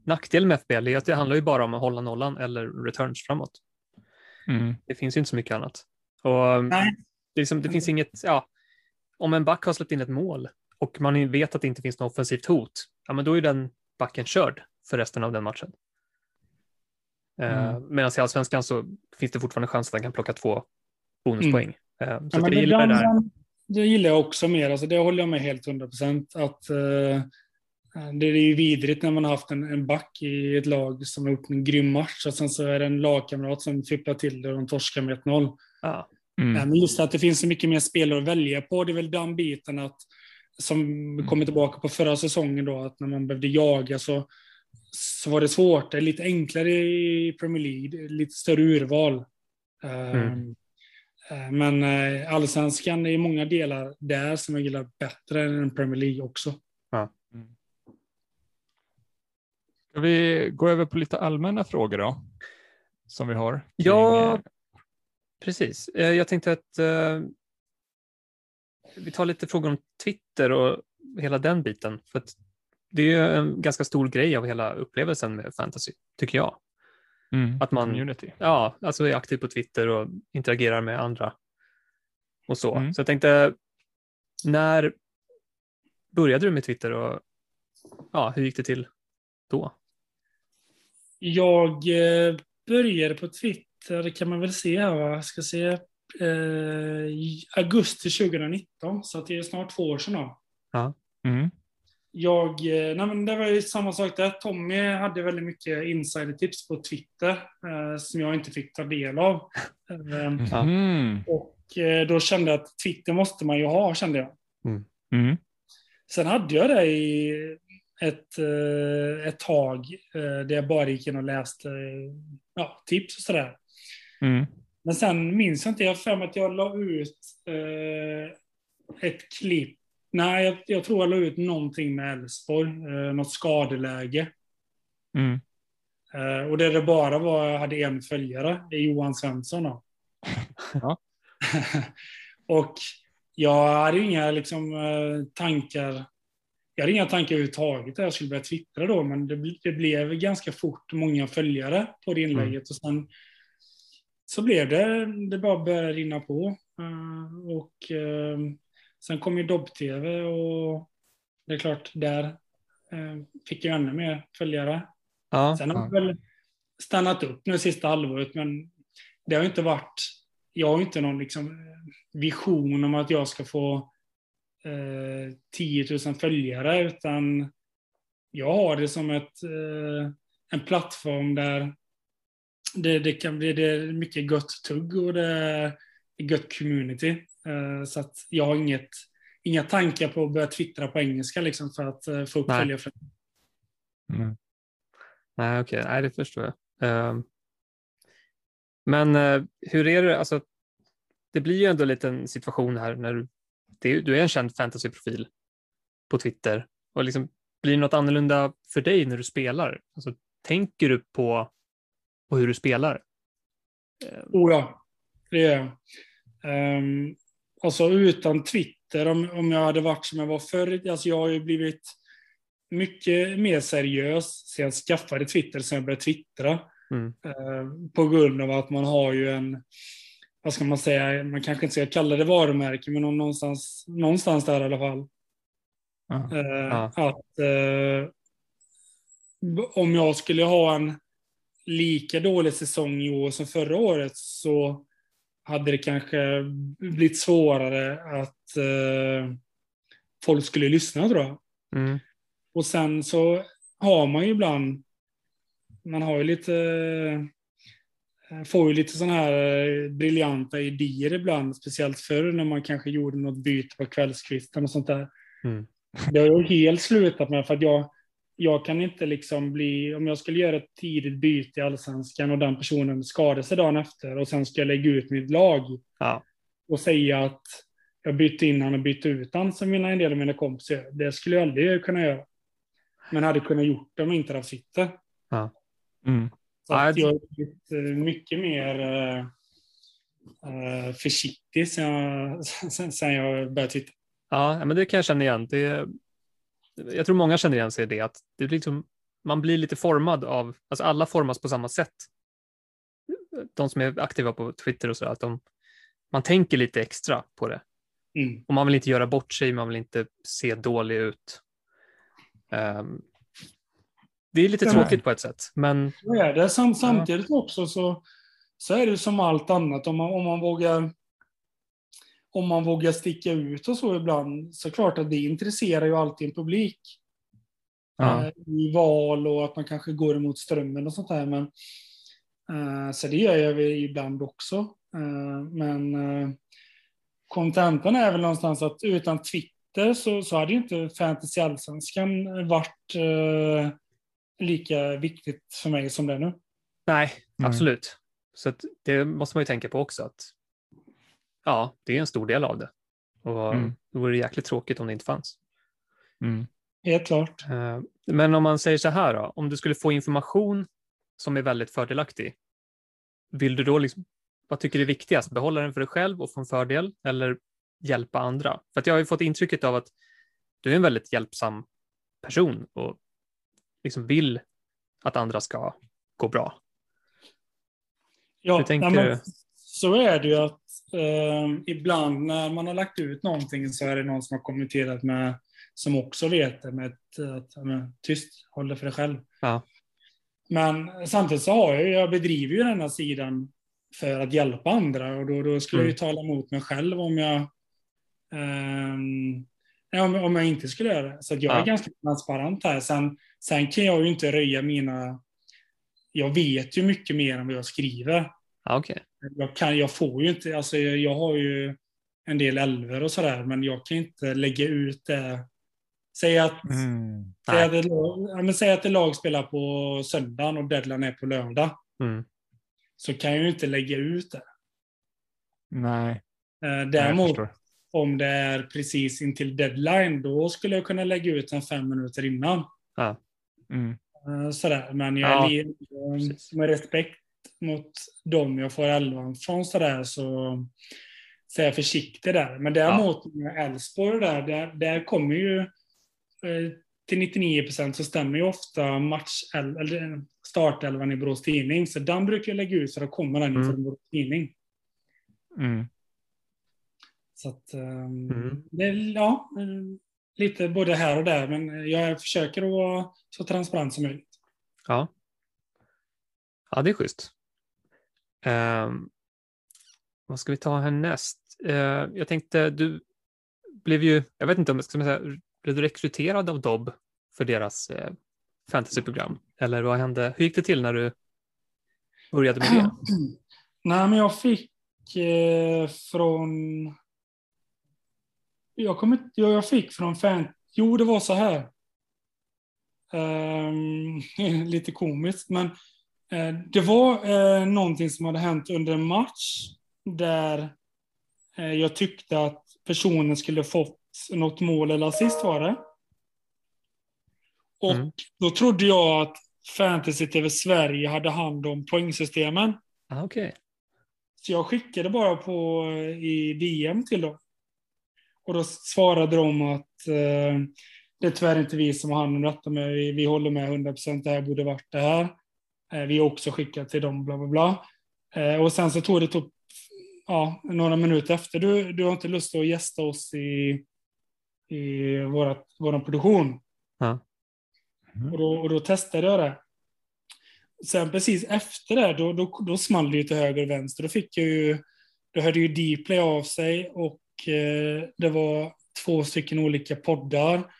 nackdelen med FBL är att det handlar ju bara om att hålla nollan eller returns framåt. Mm. Det finns ju inte så mycket annat. Och Nej. det, liksom, det finns inget, ja, om en back har släppt in ett mål och man vet att det inte finns något offensivt hot, ja men då är den backen körd för resten av den matchen. Eh, Mm. Medan i allsvenskan så finns det fortfarande chans att han kan plocka två bonuspoäng. Eh, så Ja, det, gillar det där. Det gillar jag också mer. Alltså, det håller jag med helt 100 procent. Att, eh, det är ju vidrigt när man har haft en, en back i ett lag som har gjort en grym match och sen så är det en lagkamrat som fipplar till det och de torskar med 1-0. Ja. Mm. Men just att det finns så mycket mer spelare att välja på, det är väl den biten att som kommer tillbaka på förra säsongen då, att när man behövde jaga så, så var det svårt. Det är lite enklare i Premier League, lite större urval. Mm. Eh, Men eh, allsvenskan är i många delar där som jag gillar bättre än Premier League också. Ska vi gå över på lite allmänna frågor då? Som vi har. kring, Ja, eh, precis. Eh, Jag tänkte att eh, vi tar lite frågor om Twitter och hela den biten. För att det är ju en ganska stor grej av hela upplevelsen med fantasy, tycker jag. Mm. Att man- Community. Ja, alltså är aktiv på Twitter och interagerar med andra och så. Mm. Så jag tänkte, när började du med Twitter och ja, hur gick det till då? Jag eh, började på Twitter, det kan man väl se här, va? Jag ska se, eh, augusti 2019, så att det är snart två år sedan. Då. Mm. Jag, eh, nej men det var ju samma sak där. Tommy hade väldigt mycket insidertips på Twitter eh, som jag inte fick ta del av. Mhm. och eh, då kände jag att Twitter måste man ju ha, kände jag. Mm. Sen hade jag det i ett, eh, ett tag eh, där jag bara gick in och läste eh, ja, tips och sådär. Mm. Men sen minns jag inte, jag har för mig att jag la ut eh, ett klipp. Nej, jag, jag tror jag la ut någonting med Elfsborg, eh, något skadeläge. Mm. Eh, och där det bara var, jag hade en följare, det är Johan Svensson. Då. Ja. och jag hade inga liksom, eh, tankar. Jag hade inga tankar överhuvudtaget att jag skulle börja twittra då, men det, det blev ganska fort många följare på det inlägget. Och sen så blev det, det bara började rinna på. Eh, och eh, sen kom ju Dobb-TV och det är klart, där eh, fick jag ännu mer följare. Ja, Sen har Ja. väl stannat upp nu sista halvåret, men det har inte varit... Jag har inte någon liksom vision om att jag ska få eh, 10 000 följare, utan jag har det som ett, eh, en plattform där det, det kan bli det mycket gött tugg och det är gött community. Eh, så att jag har inget, inga tankar på att börja twittra på engelska liksom, för att eh, få upp följare. Mm. nej okej, nej det förstår jag. Ehm, men eh, hur är det, alltså det blir ju ändå en liten situation här när du, det, du är en känd fantasyprofil på Twitter och liksom blir det något annorlunda för dig när du spelar? Alltså, tänker du på, på hur du spelar? Oh ja, det gör jag. Um, alltså utan Twitter, om, om jag hade varit som jag var förr, alltså jag har ju blivit mycket mer seriös sen jag skaffade Twitter, sen jag började twittra. Mm. Uh, på grund av att man har ju en, vad ska man säga, man kanske inte ska kalla det varumärke, men någonstans, någonstans där i alla fall. Uh, uh. Att uh, om jag skulle ha en lika dålig säsong i år som förra året så hade det kanske blivit svårare att uh, folk skulle lyssna tror jag. Mm. Och sen så har man ju ibland, man har ju lite, eh, får ju lite sådana här briljanta idéer ibland, speciellt förr när man kanske gjorde något byte på kvällskvisten och sånt där. Mm. Det har ju helt slutat med för att jag, jag kan inte liksom bli, om jag skulle göra ett tidigt byte i allsvenskan och den personen skadar sig dagen efter och sen ska jag lägga ut mitt lag ja. och säga att jag bytte in han och bytte ut han som mina, en del av mina kompisar Det skulle jag aldrig kunna göra. Men hade kunnat gjort det om inte hade sitter. Ja. Mm. Så att jag har blivit eh, mycket mer uh, försiktig sen jag, sen jag började titta. Ja, men det kan jag känna igen. Det, jag tror många känner igen sig i det, att det liksom, man blir lite formad av, alltså alla formas på samma sätt. De som är aktiva på Twitter och så, att de, man tänker lite extra på det. Mm. Och man vill inte göra bort sig, man vill inte se dålig ut. Um, det är lite ja, tråkigt på ett sätt, men... Så är det. Sam, samtidigt ja. också så, så är det som allt annat, om man, om man vågar om man vågar sticka ut och så ibland, så klart att det intresserar ju alltid en publik. Ja. Eh, I val och att man kanske går emot strömmen och sånt där. Men, uh, så det gör jag ibland också. Uh, men kontentan är väl någonstans att utan Twitter så, så hade inte Fantasy Allsvenskan varit lika viktigt för mig som det är nu. Nej, mm. absolut. Så det måste man ju tänka på också. att ja, det är en stor del av det. Och mm. det vore jäkligt tråkigt om det inte fanns. Mm. Helt klart. Eh, men om man säger så här då, om du skulle få information som är väldigt fördelaktig, vill du då liksom, vad tycker du är viktigast? Behålla den för dig själv och få en fördel eller hjälpa andra? För att jag har ju fått intrycket av att du är en väldigt hjälpsam person och liksom vill att andra ska gå bra. Ja, Hur tänker nej, men, du? så är det ju att eh, ibland när man har lagt ut någonting så är det någon som har kommenterat med, som också vet det, med ett, att, med, tyst, håll det för dig själv. Ja. Men samtidigt så har jag, jag bedriver ju denna sidan för att hjälpa andra och då, då skulle mm. jag ju mm. tala emot mig själv om jag eh, om, om jag inte skulle göra det. Så jag ja. är ganska transparent här. Sen, sen kan jag ju inte röja mina... Jag vet ju mycket mer än vad jag skriver. Okay. Jag, kan, jag får ju inte, alltså jag, jag har ju en del älvor och sådär, men jag kan inte lägga ut det. Säg att, mm. säg, att ett, men säg att ett lag spelar på söndagen och deadline är på lördag. Mm. Så kan jag ju inte lägga ut det. Nej. Eh, däremot, om det är precis intill deadline, då skulle jag kunna lägga ut den fem minuter innan. Ja. Mm. Eh, sådär, men jag ja. är, med respekt mot dem jag får elvan från sådär så, så är jag försiktig där. Men däremot ja. Elfsborg där, där, där kommer ju eh, till 99 procent så stämmer ju ofta match, eller startelvan i Borås Tidning. Så den brukar jag lägga ut så då kommer den mm. Borås Tidning. Mm. Så att, um, mm. det, ja, lite både här och där, men jag försöker att vara så transparent som möjligt. Ja. Ja, det är schysst. Um, vad ska vi ta härnäst? Uh, jag tänkte, du blev ju, jag vet inte om jag ska säga, blev du rekryterad av Dobb för deras uh, fantasyprogram? Eller vad hände? Hur gick det till när du började med det? Nej, men jag fick eh, från... Jag, kom inte, jag fick från fan... Jo, det var så här. Um, lite komiskt, men det var eh, någonting som hade hänt under en match där eh, jag tyckte att personen skulle fått något mål eller assist var det. Och Mm. då trodde jag att Fantasy TV Sverige hade hand om poängsystemen. Ah, Okej. Så jag skickade bara på eh, i DM till dem. Och då svarade de att eh, det är tyvärr inte vi som har hand om detta, men vi, vi håller med 100% det här borde varit det här. Eh, vi har också skickat till dem, bla bla bla. Eh, och sen så tog det typ, ja, några minuter efter, du, du har inte lust att gästa oss i, i vårat, vår produktion. Ja. Mm. Och, då, och då testade jag det. Sen precis efter det, då, då, då small det ju till höger och vänster. Då fick jag ju, då hörde ju Dplay av sig och eh, det var två stycken olika poddar.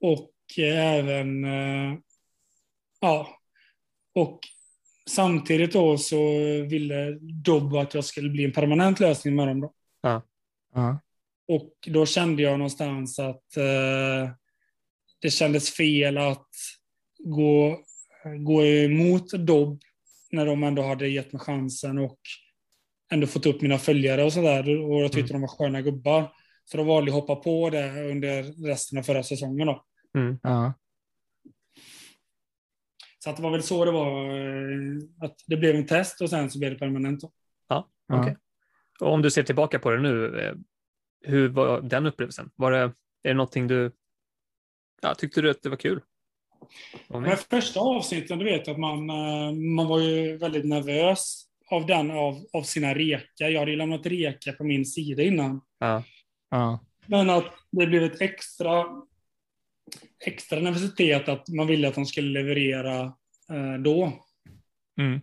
Och eh, även, eh, ja, och samtidigt då så ville Dobb att jag skulle bli en permanent lösning med dem då. Ja. Och då kände jag någonstans att eh, det kändes fel att gå, gå emot Dobb när de ändå hade gett mig chansen och ändå fått upp mina följare och sådär. Och jag tyckte de var sköna gubbar. Så då valde jag att hoppa på det under resten av förra säsongen. Då. Mm. Ja. Så att det var väl så det var. eh, Att det blev en test och sen så blev det permanent. Ja, Ja. okej. Och om du ser tillbaka på det nu, eh, hur var den upplevelsen? Var det, är det någonting du, ja, tyckte du att det var kul? Men första avsnitten, du vet att man, eh, man var ju väldigt nervös av den, av, av sina reka. Jag hade ju lämnat reka på min sida innan. Ja. Ja. Men att det blev ett extra, extra nervositet att man ville att de skulle leverera eh, då. Mm.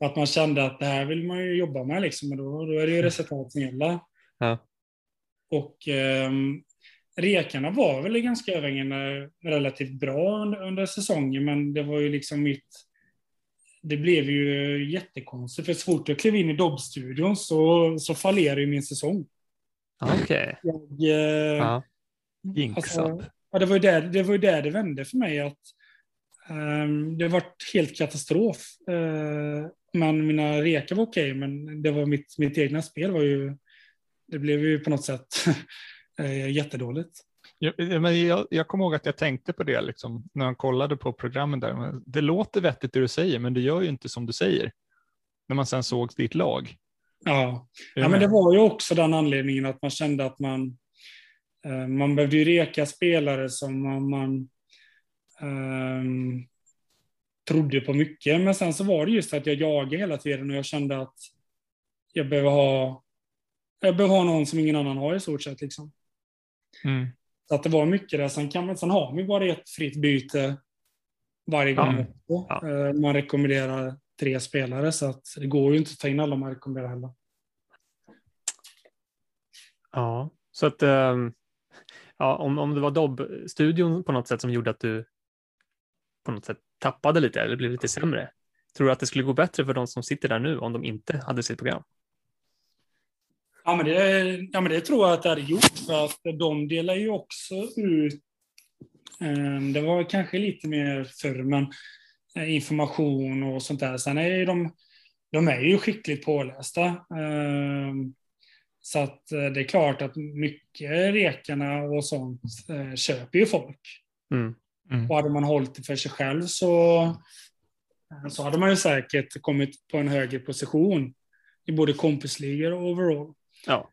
Att man kände att det här vill man ju jobba med liksom, och då, då är det ju resultat som gäller. Ja. Och ehm, rekarna var väl ganska överhängande relativt bra under, under säsongen, men det var ju liksom mitt... Det blev ju jättekonstigt, för så fort jag klev in i Dobb-studion så, så fallerade ju min säsong. Okej. Jag, eh, Ja. Jinxad. Alltså, ja, det, var ju där, det var ju där det vände för mig. att ehm, Det var helt katastrof. Eh, men mina rekar var okej, men det var mitt, mitt egna spel var ju... Det blev ju på något sätt eh, jättedåligt. Ja, men jag, jag kommer ihåg att jag tänkte på det liksom, när jag kollade på programmen där. Det låter vettigt det du säger, men det gör ju inte som du säger. När man sen såg ditt lag. Ja. Ja, men det var ju också den anledningen att man kände att man... Eh, man behövde ju reka spelare som man... man ehm, trodde på mycket. Men sen så var det just att jag jagade hela tiden och jag kände att jag behöver ha... Jag behöver ha någon som ingen annan har i stort sett. Liksom. Mm. Så att det var mycket där. Sen, kan man, sen har vi bara ett fritt byte varje gång. Ja. Ja. Eh, Man rekommenderar tre spelare, så att det går ju inte att ta in alla man rekommenderar heller. Ja, så att ehm, ja, om, om det var Dobb-studion på något sätt som gjorde att du på något sätt tappade lite eller blev lite sämre. Tror du att det skulle gå bättre för de som sitter där nu om de inte hade sitt program? Ja, men det, ja, men det tror jag att det hade gjort, för att de delar ju också ut... eh, Det var kanske lite mer förr, men eh, information och sånt där. Sen är ju de, de är ju skickligt pålästa. Eh, Eh, Så att eh, det är klart att mycket rekarna och sånt eh, köper ju folk. Mm. Mm. Och hade man hållit det för sig själv så, så hade man ju säkert kommit på en högre position i både kompisligor och overall. Ja.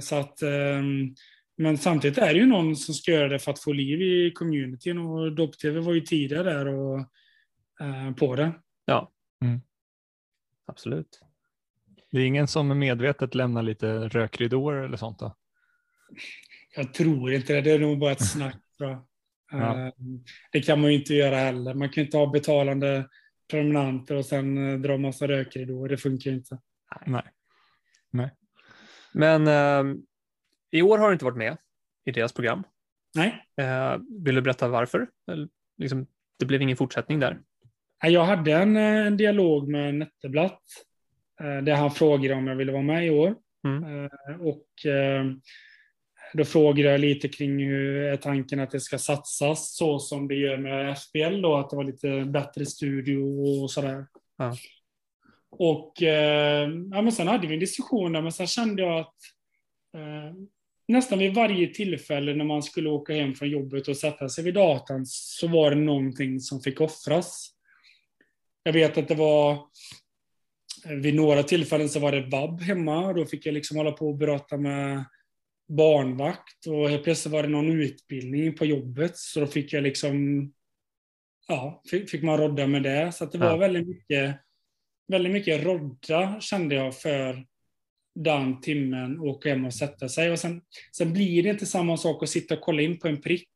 Så att, ehm, men samtidigt är det ju någon som ska göra det för att få liv i communityn och Dopp-TV var ju tidigare där och, eh, på det. Absolut. Det är ingen som medvetet lämnar lite rökridåer eller sånt då? Jag tror inte det, det är nog bara ett snack. Ja. Ehm, Det kan man ju inte göra heller. Man kan inte ha betalande prenumeranter och sen eh, dra massa rökridåer. Det funkar ju inte. Nej. Men ehm, i år har du inte varit med i deras program. Nej, Eh, vill du berätta varför? Eller, liksom, det blev ingen fortsättning där. Nej, Jag hade en, eh, en dialog med Netteblatt eh, där han frågade om jag ville vara med i år. Mm. Eh, Och eh, då frågade jag lite kring hur är tanken att det ska satsas så som det gör med FBL då, att det var lite bättre studio och sådär. Ja. Och eh, ja, men sen hade vi en diskussion där, men sen kände jag att eh, nästan vid varje tillfälle när man skulle åka hem från jobbet och sätta sig vid datorn så var det någonting som fick offras. Jag vet att det var vid några tillfällen så var det vab hemma och då fick jag liksom hålla på och prata med barnvakt och helt plötsligt var det någon utbildning på jobbet så då fick jag liksom ja, fick, fick man rodda med det. Så det var ja. väldigt mycket väldigt mycket rodda kände jag för den timmen, åka hem och sätta sig. Och sen, sen blir det inte samma sak att sitta och kolla in på en prick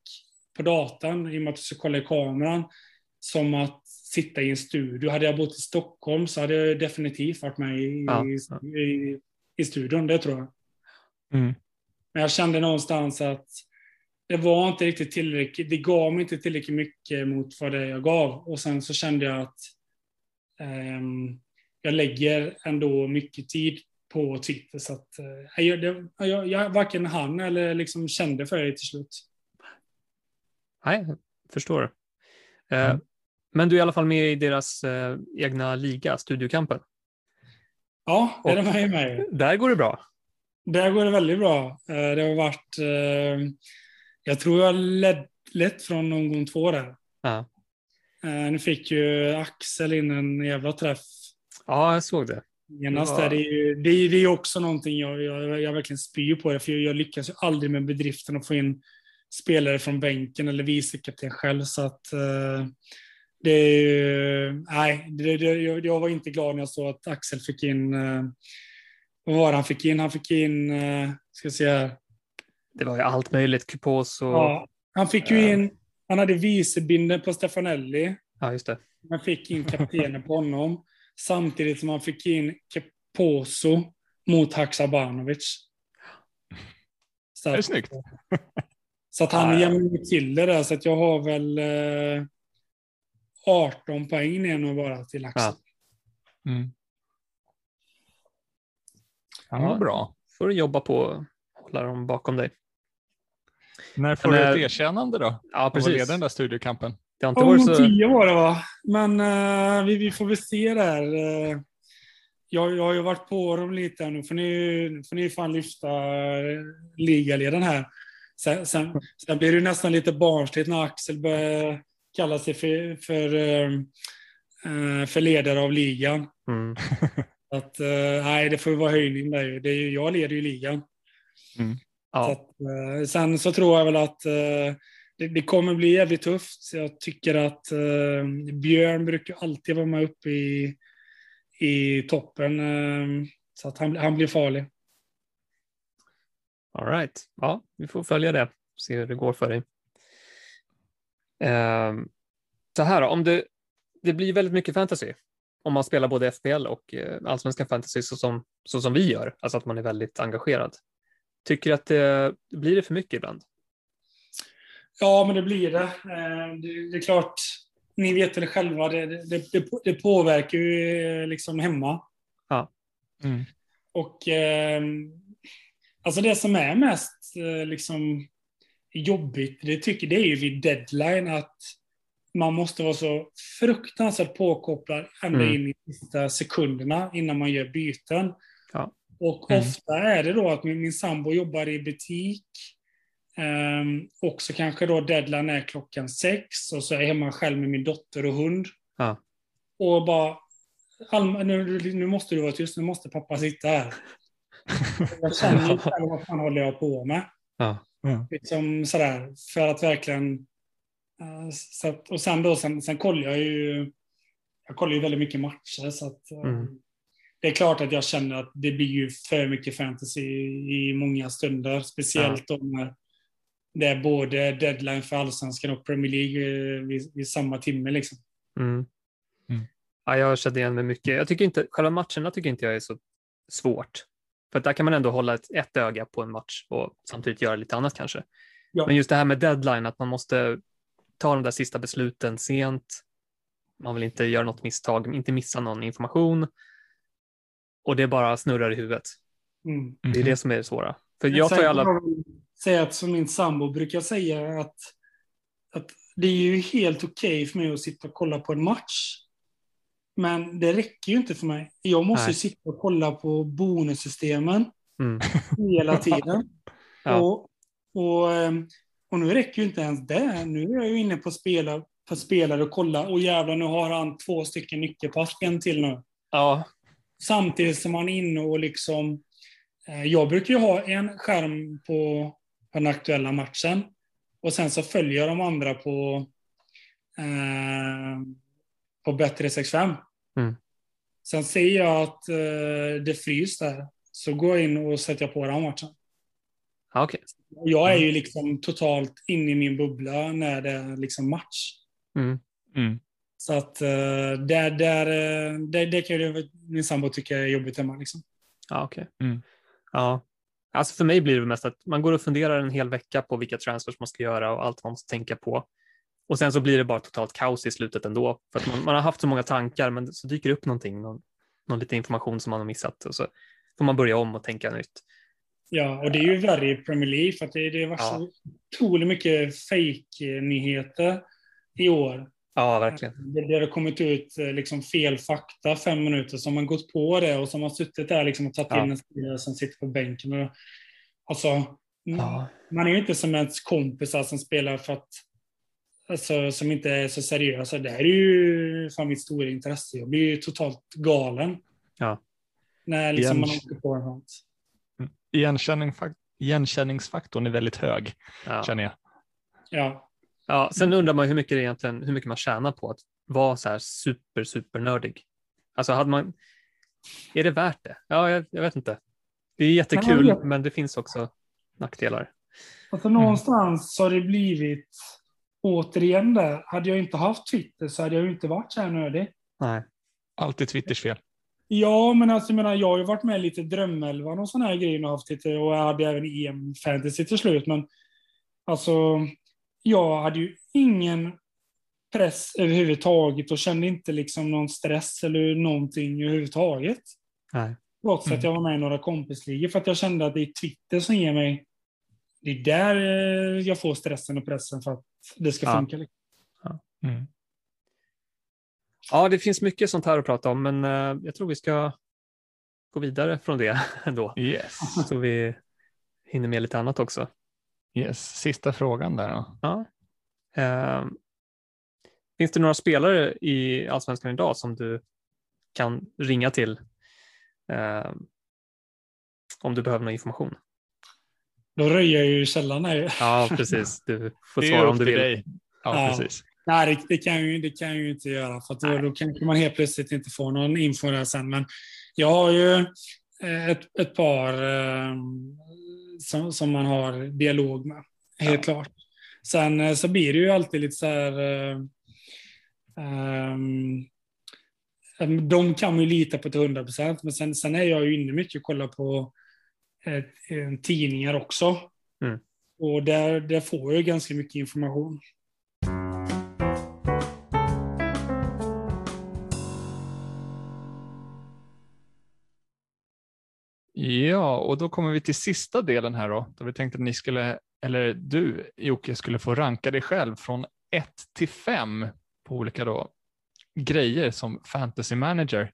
på datan, i och med att du ska kolla i kameran, som att sitta i en studio. Hade jag bott i Stockholm så hade jag definitivt varit med i, ja. i, i, i studion, det tror jag. Mm. Men jag kände någonstans att det var inte riktigt tillräckligt, det gav mig inte tillräckligt mycket mot vad det jag gav. Och sen så kände jag att um, jag lägger ändå mycket tid på Twitter. Så att, eh, jag, det, jag, jag varken han eller liksom kände för det till slut. Nej, förstår. Eh, mm. Men du är i alla fall med i deras eh, egna liga, Studiokampen. Ja, det är de med i. Där går det bra. Där går det väldigt bra. Det har varit, jag tror jag lett, lett från någon gång två där. Ja. Nu fick ju Axel in en jävla träff. Ja, jag såg det. Genast där, det, är ju, det, är, det är också någonting jag, jag, jag verkligen spyr på det, för jag, jag lyckas ju aldrig med bedriften att få in spelare från bänken eller vicekapten själv. Så att det är ju, nej, det, det, jag, jag, var inte glad när jag såg att Axel fick in, uh, vad var det han fick in? Han fick in, uh, ska säga. Det var ju allt möjligt, Kupos och... Ja, han fick ju in, han hade vicebinden på Stefanelli. Ja, just det. Man fick in kaptenen på honom. Samtidigt som han fick in Keposo mot Haksabanovic. Så det är snyggt. Så att han jämnade till det där, så att jag har väl eh, 18 poäng ner nu bara till Axel. Ja. Mm. Ja, bra. får du jobba på att hålla dem bakom dig. När får Men, du ett erkännande då? Ja, precis. Av att leda den där studiekampen? Det har inte varit så... tio var det va? Men uh, vi, vi, får väl se där. Uh, jag, jag har ju varit på dem lite nu, för ni får ni fan lyfta ligaledaren här. Sen, sen, sen blir det nästan lite barnsligt när Axel börjar kalla sig för, för, uh, för ledare av ligan. Mm. att, nej, det får ju vara höjning där. Det är, jag leder ju ligan. Mm. Ja. Så att, sen så tror jag väl att det, det, kommer bli jävligt tufft. Jag tycker att eh, Björn brukar alltid vara med uppe i, i toppen. Eh, så att han, han blir farlig. All right. Ja, vi får följa det. Se hur det går för dig. Eh, så här då, om det, det blir väldigt mycket fantasy om man spelar både FPL och eh, allsvenska fantasy så som, så som vi gör, alltså att man är väldigt engagerad. Tycker du att det blir det för mycket ibland? Ja, men det blir det. Eh, det, är klart, ni vet det själva, det, det, det, det påverkar ju eh, liksom hemma. Ja. Mm. Och eh, alltså det som är mest liksom jobbigt, det tycker det är ju vid deadline att man måste vara så fruktansvärt påkopplad ända mm. in i sista sekunderna innan man gör byten. Ja. Och mm. ofta är det då att min, min sambo jobbar i butik Um, också kanske då deadline är klockan sex och så är jag hemma själv med min dotter och hund. Ja. Och bara, Alma, nu, nu måste du vara tyst, nu måste pappa sitta här. jag känner inte vad fan håller jag på med. Ja. Ja. Liksom sådär, för att verkligen... Uh, så att, och sen då, sen, sen kollar jag ju... Jag kollar ju väldigt mycket matcher, så att... Uh, mm. Det är klart att jag känner att det blir ju för mycket fantasy i, många stunder, speciellt ja. när det är både deadline för allsvenskan och Premier League eh, vid, vid samma timme. Liksom. Mm. Mm. Ja, jag känner igen mig mycket. Jag tycker inte, själva matcherna tycker inte jag är så svårt. För där kan man ändå hålla ett, ett öga på en match och samtidigt göra lite annat kanske. Ja. Men just det här med deadline, att man måste ta de där sista besluten sent. Man vill inte göra något misstag, inte missa någon information. Och det bara snurrar i huvudet. Mm. Det är det som är det svåra. För jag tar ju alla säga att som min sambo brukar säga att, att det är ju helt okej okay för mig att sitta och kolla på en match. Men det räcker ju inte för mig. Jag måste sitta och kolla på bonussystemen mm. hela tiden. Ja. Och, och, ehm, och nu räcker ju inte ens det. Nu är jag ju inne på spelare, på spelare och kolla. Och jävlar, nu har han två stycken nyckelpass, en till nu. Ja, Samtidigt som man är inne och liksom... eh, Jag brukar ju ha en skärm på på den aktuella matchen. Och sen så följer jag de andra på, eh, på Bet365. Mm. Sen ser jag att eh, det frys där. Så går jag in och sätter på den matchen. Och Jag är ju liksom totalt inne i min bubbla när det är liksom match. Mm. Mm. Så att eh, där, där, eh, det, det kan ju min sambo tycka är jobbigt hemma. Liksom. Ja, okej. Mm. Ja. Alltså för mig blir det mest att man går och funderar en hel vecka på vilka transfers man ska göra och allt man måste tänka på. Och sen så blir det bara totalt kaos i slutet ändå. För att man, man har haft så många tankar men så dyker det upp någonting, någon, någon liten information som man har missat och så får man börja om och tänka nytt. Ja, och det är ju värre i Premier League för att det, det Ja. så otroligt mycket fake-nyheter i år. Ja, verkligen. Det, det har kommit ut eh, liksom fel fakta fem minuter, så har man gått på det och så har man suttit där liksom och tagit Ja. in en spelare som sitter på bänken. Och, alltså, Ja. man är ju inte som ens kompisar som spelar för att Alltså, som inte är så seriösa. Det här är ju fan mitt stora intresse. Jag blir ju totalt galen. Ja. När liksom man åker på en sånt. Igenkänning, igenkänningsfaktorn är väldigt hög, Ja. känner jag. Ja. Ja, sen undrar man hur mycket, egentligen, hur mycket man tjänar på att vara så här super, super nördig. Alltså hade man, är det värt det? Ja, jag, jag vet inte. Det är jättekul, men det finns också nackdelar. Alltså någonstans har det blivit, återigen där, hade jag inte haft Twitter så hade jag ju inte varit så här nördig. Nej. Alltid Twitters fel. Ja, men alltså, jag, menar, jag har ju varit med lite Drömelvan och sådana här grejer och haft lite, och jag hade även EM Fantasy till slut, men alltså, jag hade ju ingen press överhuvudtaget och kände inte liksom någon stress eller någonting överhuvudtaget. Nej. Trots Mm. att jag var med i några kompisligor, för att jag kände att det är Twitter som ger mig, det är där eh, jag får stressen och pressen för att det ska Ja. funka. liksom. Mm. Ja, det finns mycket sånt här att prata om, men eh, jag tror vi ska gå vidare från det ändå, Yes. så vi hinner med lite annat också. yes. Sista frågan där då. Ja. Eh, finns det några spelare i Allsvenskan idag som du kan ringa till eh, om du behöver någon information? Då röjer jag ju källan här. Ja, precis. Du får Det svara om du vill. dig. Ja, Ja. precis. Nej, det, det, kan ju, det kan jag ju inte göra. För att då, då kanske man helt plötsligt inte får någon info där sen. Men jag har ju eh, ett, ett par eh, som, som man har dialog med. Helt klart. Sen eh, så blir det ju alltid lite så här... Eh, em, de kan man ju lita på till 100 procent, men sen, sen är jag ju inne mycket och kollar på eh, eh, tidningar också. Mm. Och där, där får jag ganska mycket information. Ja, och då kommer vi till sista delen här då, då vi tänkte att ni skulle, eller du Jocke, skulle få ranka dig själv från 1 till 5 på olika då grejer som fantasy manager.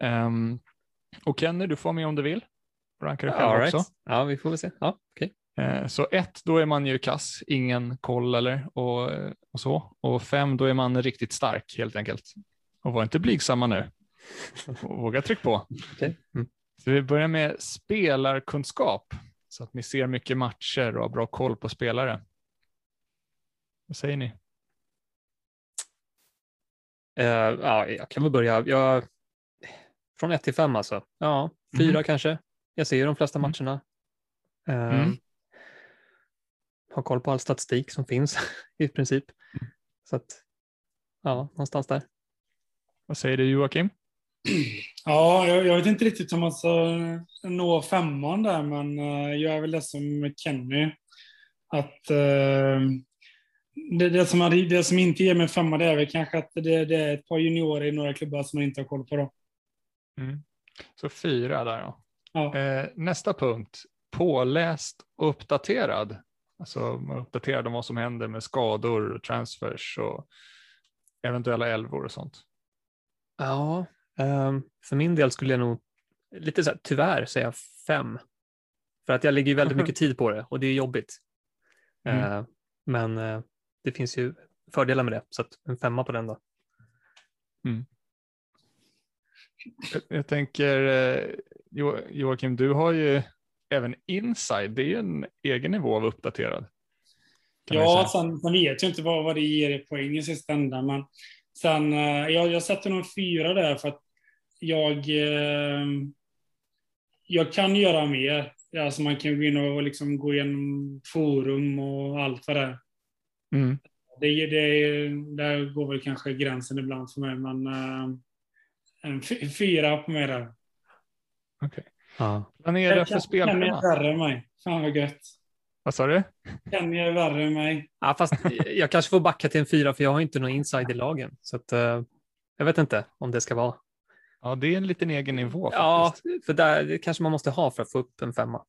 Ehm, och Kenny, du får vara med om du vill. Ranka dig själv All right. också. Ja, vi får väl se. Ja, okej. Eh, Så ett, då är man ju kass, ingen koll eller och, och så. Och fem, då är man riktigt stark helt enkelt. Och var inte blygsamma nu. Våga tryck på. Okej. Mm. Så vi börjar med spelarkunskap. Så att ni ser mycket matcher och har bra koll på spelare. Vad säger ni? Eh, ja, jag kan väl börja. Jag, från 1 till 5 alltså. Ja, fyra Mhm. kanske. Jag ser ju de flesta Mm. matcherna. Eh, Mm. Har koll på all statistik som finns i princip. Så att, ja, någonstans där. Vad säger du Joakim? Ja, jag, jag vet inte riktigt om man ska nå femman där, men eh, jag är väl det som Kenny. Att eh, det, det, som, det som inte ger mig femma, det är väl kanske att det, det är ett par juniorer i några klubbar som man inte har koll på. Då. Så fyra där då. Ja. Eh, nästa punkt, påläst och uppdaterad. Alltså man är uppdaterad om vad som händer med skador, transfers och eventuella elvor och sånt. Ja, ehm, för min del skulle jag nog lite så här, tyvärr säga fem. För att jag lägger ju väldigt mycket tid på det och det är jobbigt. Mm. Eh, men eh, det finns ju fördelar med det, så att en femma på den då. Jag, jag tänker, eh, Jo- Joakim, du har ju även inside, det är ju en egen nivå av uppdaterad. man ju Ja, sen, sen vet jag inte vad, vad det ger i poäng i sista ändan. Men sen, eh, jag, jag sätter nog fyra där för att jag, eh, jag kan göra mer. Alltså man kan gå in och liksom gå igenom forum och allt vad det är. Mm. Det, det, där går väl kanske gränsen ibland för mig, men en fy- fyra på mig där. Okej. Ja. Planera för Kenny är spelschema. värre än mig. Fan vad gött. Vad sa du? Kenny är värre än mig. Ja, fast jag kanske får backa till en fyra för jag har inte någon inside i lagen. Så att, eh, jag vet inte om det ska vara. Ja, det är en liten egen nivå Ja, faktiskt. för där, det kanske man måste ha för att få upp en femma.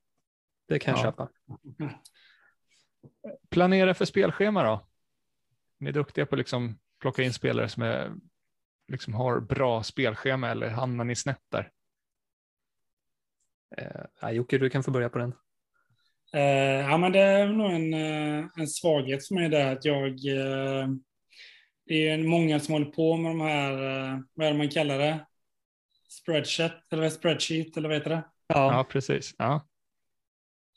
Det kan jag Ja. köpa. Planera för spelschema då? Ni är duktiga på att liksom plocka in spelare som är, liksom har bra spelschema eller hamnar ni snett där? Eh, Jocke, du kan få börja på den. Eh, ja, men det är nog en, eh, en svaghet för mig där att jag... Eh, det är många som håller på med de här, eh, vad är det man kallar det? Spreadsheet, eller spreadsheet, eller vad heter det? Ja, Ja, precis. Ja.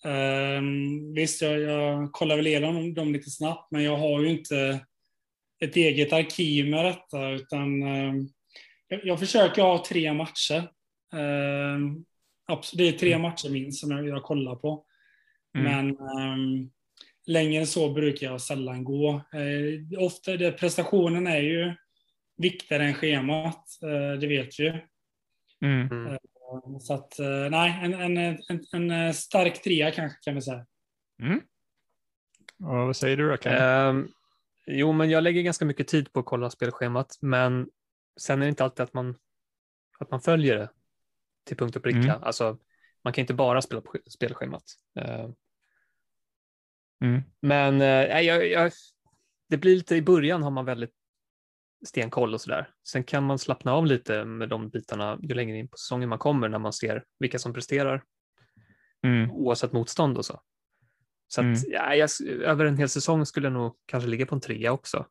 Eh, visst, jag, jag kollar väl igenom dem, dem lite snabbt, men jag har ju inte ett eget arkiv med detta, utan eh, jag, försöker ha tre matcher. Eh, det är tre matcher minst som jag, jag kollar på. Mm. Men ehm, längre än så brukar jag sällan gå. Eh, ofta det, prestationen är ju viktigare än schemat, eh, det vet vi ju. Mm. mm. Så att, eh, nej, en, en, en, en, stark trea kanske kan vi säga. Mm. Och vad säger du då, Kenny? Jo, men jag lägger ganska mycket tid på att kolla spelschemat, men sen är det inte alltid att man, att man följer det till punkt och pricka. Mm. Alltså, man kan inte bara spela på sch- spelschemat. Ehm, Mm. Men eh, nej, jag, jag, det blir lite i början har man väldigt stenkoll och sådär. Sen kan man slappna av lite med de bitarna ju längre in på säsongen man kommer när man ser vilka som presterar Mm. oavsett motstånd och så. Så Mm. att, ja, jag, över en hel säsong skulle jag nog kanske ligga på en trea också.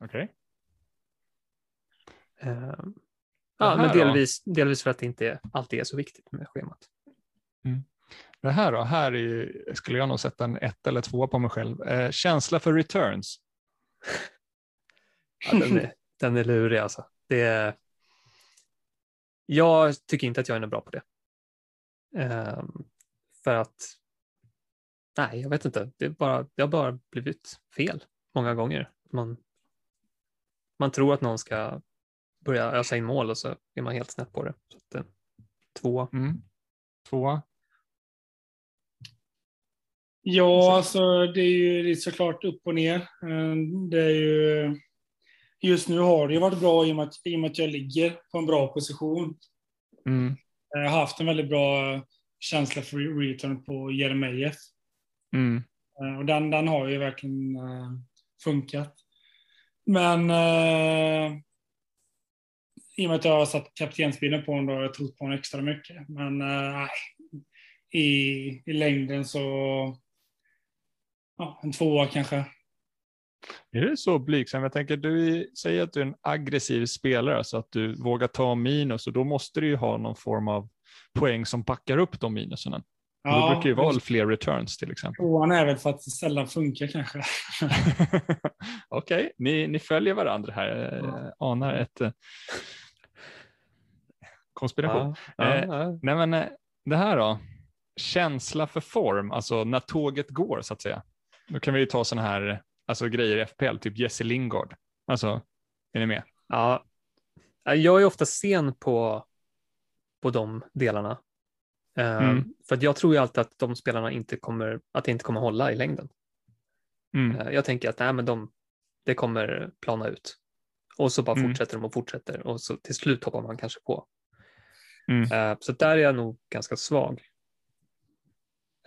Okej. Ehm, Det ja, men då? delvis, delvis för att det inte alltid är så viktigt med schemat. Det här då? Här är, ju- skulle jag nog sätta en ett eller två på mig själv. Eh, känsla för returns. Ja, den, är, den är lurig alltså. Det är, jag tycker inte att jag är bra på det. Ehm, för att, nej, jag vet inte. Det, är bara, det har bara blivit fel många gånger. Man, man tror att någon ska börja ösa in mål och så är man helt snett på det. Så att, eh, två. Mm. Två. Ja, alltså det är ju det är såklart upp och ner. Eh, Det är ju, just nu har det ju varit bra i och, med att, i och med att jag ligger på en bra position. Mm. Jag har haft en väldigt bra känsla för return på Jeremejeff. Mm. Eh, Och den, den har ju verkligen eh, funkat. Men eh, i och med att jag har satt kaptensbilden på honom då har jag trott på honom extra mycket. Men eh, nej, i, i längden så ja, en tvåa kanske. Är det så blygsam? Jag tänker, du säger att du är en aggressiv spelare så att du vågar ta minus och då måste du ju ha någon form av poäng som backar upp de minusen. Och då brukar ju vara fler returns till exempel. Tvåan är väl för att det sällan funkar kanske. Okej, ni, ni följer varandra här. Jag anar ett eh, konspiration. Ja, ja, Eh, ja. Nej men eh, det här då, känsla för form, alltså när tåget går så att säga. Då kan vi ju ta sådana här alltså, grejer i FPL, typ Jesse Lingard. Alltså, är ni med? Ja, jag är ofta sen på, på de delarna. Mm. För att jag tror ju alltid att de spelarna inte kommer, att det inte kommer hålla i längden. Mm. Eh, Jag tänker att nej, men de, det kommer plana ut. Och så bara Mm. fortsätter de och fortsätter och så till slut hoppar man kanske på. Mm. Eh, Så där är jag nog ganska svag.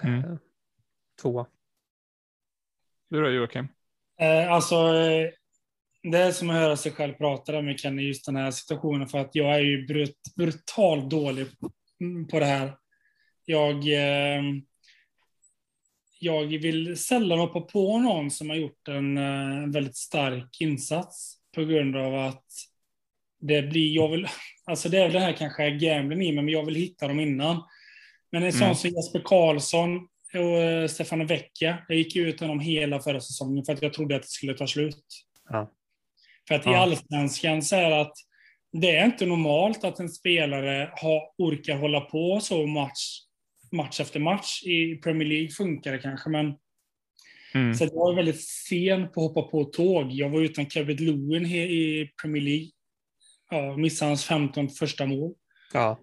Mm. Tvåa. Du då Joakim? Eh, alltså, det är som att höra sig själv prata där med Kenny, just den här situationen, för att jag är ju brut, brutalt dålig på det här. Jag, eh, jag vill sällan hoppa på någon som har gjort en eh, väldigt stark insats på grund av att det blir, jag vill, alltså det är det här kanske är gambling i mig, men jag vill hitta dem innan. Men en sån Mm. som Jesper Karlsson och eh, Stefano Vecchia, jag gick ut honom hela förra säsongen för att jag trodde att det skulle ta slut. Ja. För att i Ja. allsvenskan så är det att det är inte normalt att en spelare har, orkar hålla på så match, match efter match. I Premier League funkar det kanske, men Mm. så jag var väldigt sen på att hoppa på tåg. Jag var utan Kevin Lewin i Premier League. Ja, missade hans 15 första mål. Ja.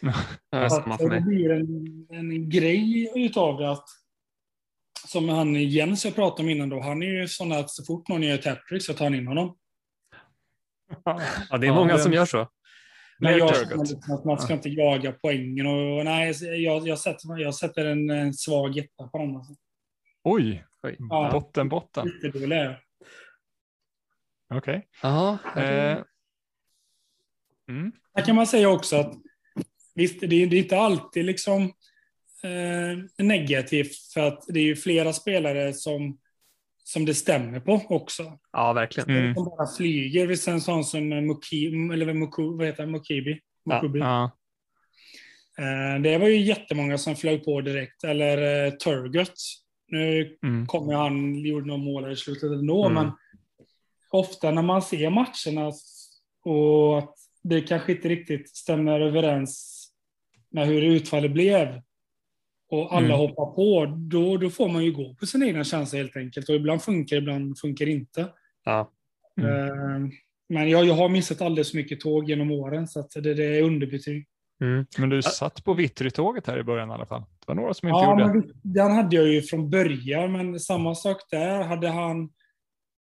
Och det blir en, en grej utav det att som han Jens jag pratade om innan då, han är ju sån att så fort någon gör ett hattrick så tar han in honom. Ja, det är Ja, många den- som gör så. Men jag liksom att man ska inte jaga poängen och nej, jag, jag, sätter, jag sätter en, en svag etta på dem. Alltså. Oj, Oj. Ja. botten, botten. Okej. Ja, Eh, mm. Här kan man säga också att visst, det är, det är inte alltid liksom eh, negativt för att det är ju flera spelare som, som det stämmer på också. ja verkligen. Mm. Som bara flyger. Visst en sån som Muki, eller Muku, vad heter? Mukibi? Ja. Mukubi. Ja. Eh, det var ju jättemånga som flög på direkt. Eller eh, Turgut. Nu Mm. kommer han, gjorde några mål i slutet ändå, Mm. men ofta när man ser matcherna och att det kanske inte riktigt stämmer överens med hur utfallet blev och alla Mm. hoppar på, då, då får man ju gå på sina egna chanser helt enkelt. Och ibland funkar ibland funkar inte. Ja. Mm. Eh, Men jag, jag har missat alldeles för mycket tåg genom åren, så att det, det är underbetyg. Mm. Men du satt på Vittry-tåget här i början i alla fall. Det var några som inte Ja, gjorde. men den hade jag ju från början, men samma sak där. Hade han...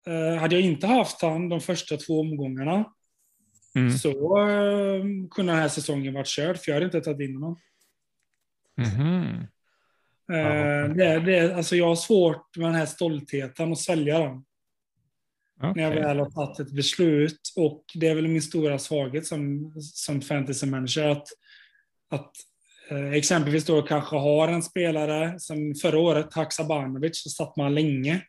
Eh, hade jag inte haft han de första två omgångarna Mm. så eh, kunde den här säsongen varit körd, för jag hade inte tagit in honom. Mhm. Eh, det, är- det, är- alltså jag har svårt med den här stoltheten att svälja den. När jag väl har tagit ett beslut. Och det är väl min stora svaghet som, som fantasy manager. Att, att eh, exempelvis då kanske har en spelare som förra året, Haksabanovic, så satt man länge.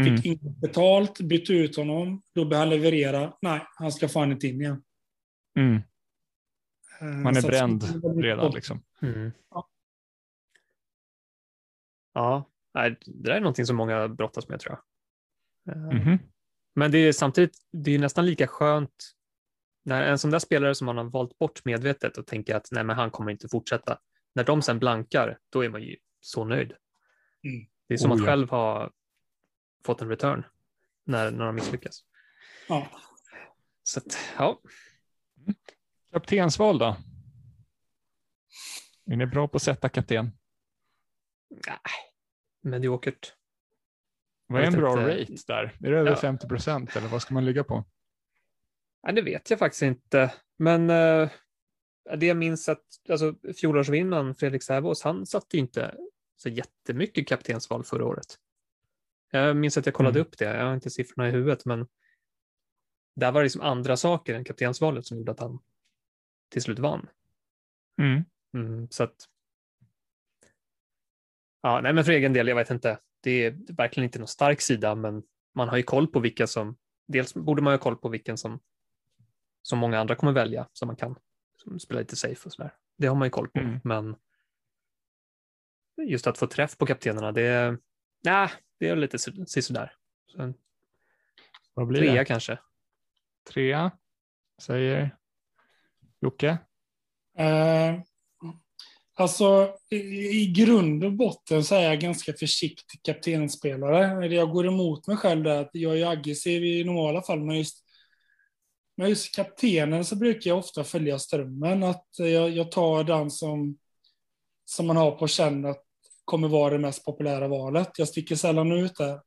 Mm. Fick inget betalt, bytte ut honom. Då började han leverera. Nej, han ska fan inte in igen. Mm. Eh, Man är så bränd redan liksom. Mm. Ja. Ja, nej, det där är någonting som många brottas med tror jag. Eh, Mhm. Men det är samtidigt, det är nästan lika skönt när en sån där spelare som man har valt bort medvetet och tänker att nej, men han kommer inte fortsätta. När de sen blankar, då är man ju så nöjd. Mm. Det är som Oh, att ja. själv ha fått en return när, när de misslyckas. Ja. Så att, ja, Kaptensval då? Är ni bra på att sätta kapten? nej, mediokert. Vad är en bra inte. rate där? Är det över Ja. 50 procent eller vad ska man ligga på? Nej, det vet jag faktiskt inte. Men eh, det jag minns att alltså, fjolårsvinnaren Fredrik Säveås, han satte inte så jättemycket kaptensval förra året. Jag minns att jag kollade Mm. upp det. Jag har inte siffrorna i huvudet, men där var det liksom andra saker än kaptensvalet som gjorde att han till slut vann. Mm. Mm, så att. Ja, nej, men för egen del, jag vet inte. Det är verkligen inte någon stark sida, men man har ju koll på vilka som. Dels borde man ha koll på vilken som. Som många andra kommer välja, så man kan som spela lite safe och sådär. Det har man ju koll på, Mm. men. Just att få träff på kaptenerna, det är. Nej, det är lite så- sisådär. Så Vad blir trea det? kanske. Trea, säger Jocke. Eh, alltså, i, i grund och botten så är jag ganska försiktig kaptensspelare. Jag går emot mig själv där. att Jag är aggressiv i normala fall, men just, men just kaptenen så brukar jag ofta följa strömmen. Att jag, jag tar den som, som man har på känn att kommer vara det mest populära valet. Jag sticker sällan ut där.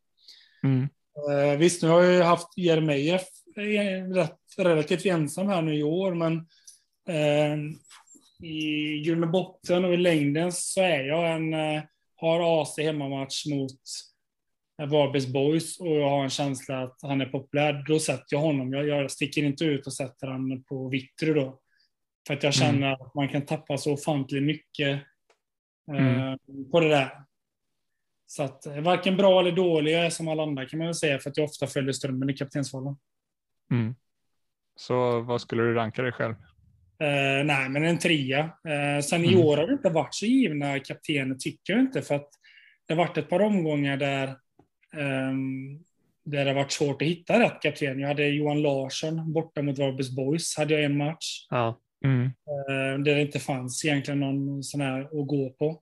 Mm. Eh, visst, nu har jag ju haft Jeremejeff eh, rätt, relativt ensam här nu i år, men i grund och botten och i längden så är jag en, eh, har AC hemmamatch mot eh, Varbergs Boys och jag har en känsla att han är populär. Då sätter jag honom. Jag, jag sticker inte ut och sätter han på Vittry då. För att jag känner att man kan tappa så ofantligt mycket eh, på det där. Så att varken bra eller dålig, jag är som alla andra kan man väl säga, för att jag ofta följer strömmen i kaptensrollen. Mm. Så vad skulle du ranka dig själv? Eh, nej, men en trea. Eh, sen i Mm. år har det inte varit så givna kaptener, tycker jag inte, för att det har varit ett par omgångar där, ehm, där det har varit svårt att hitta rätt kapten. Jag hade Johan Larsson borta mot Varbergs Boys, hade jag en match. Ja. Mm. Eh, där det inte fanns egentligen någon sån här att gå på.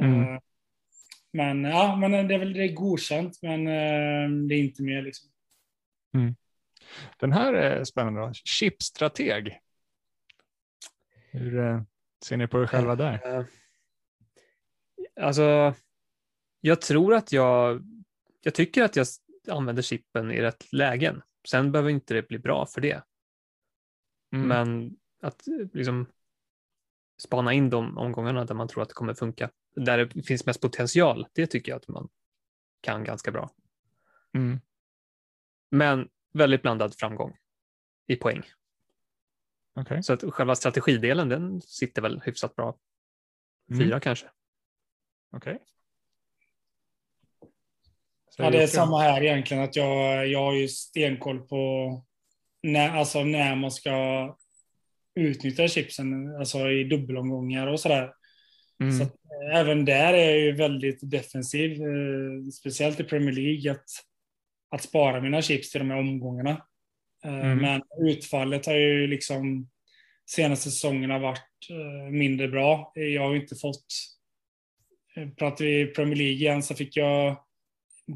Mm. Eh, men ja, men det är väl det är godkänt, men eh, det är inte mer liksom. Den här är spännande. Chipstrateg. Hur eh, ser ni på er själva där? Eh, Alltså, jag tror att jag, jag tycker att jag använder chippen i rätt lägen. Sen behöver inte det bli bra för det. Mm. Men att eh, liksom spana in de omgångarna där man tror att det kommer funka, där det finns mest potential, det tycker jag att man kan ganska bra. Mm. Men väldigt blandad framgång i poäng. Okej. Så att själva strategidelen, den sitter väl hyfsat bra. Mm. Fyra kanske. Okej. Ja, det är samma här egentligen, att jag, jag har ju stenkoll på när, alltså när man ska utnyttja chipsen, alltså i dubbelomgångar och sådär. Mm. Så att, eh, även där är jag ju väldigt defensiv, eh, speciellt i Premier League, att, att spara mina chips till de här omgångarna. Eh, Mm. Men utfallet har ju liksom senaste säsongerna varit eh, mindre bra. Jag har inte fått, eh, pratar vi Premier League igen, så fick jag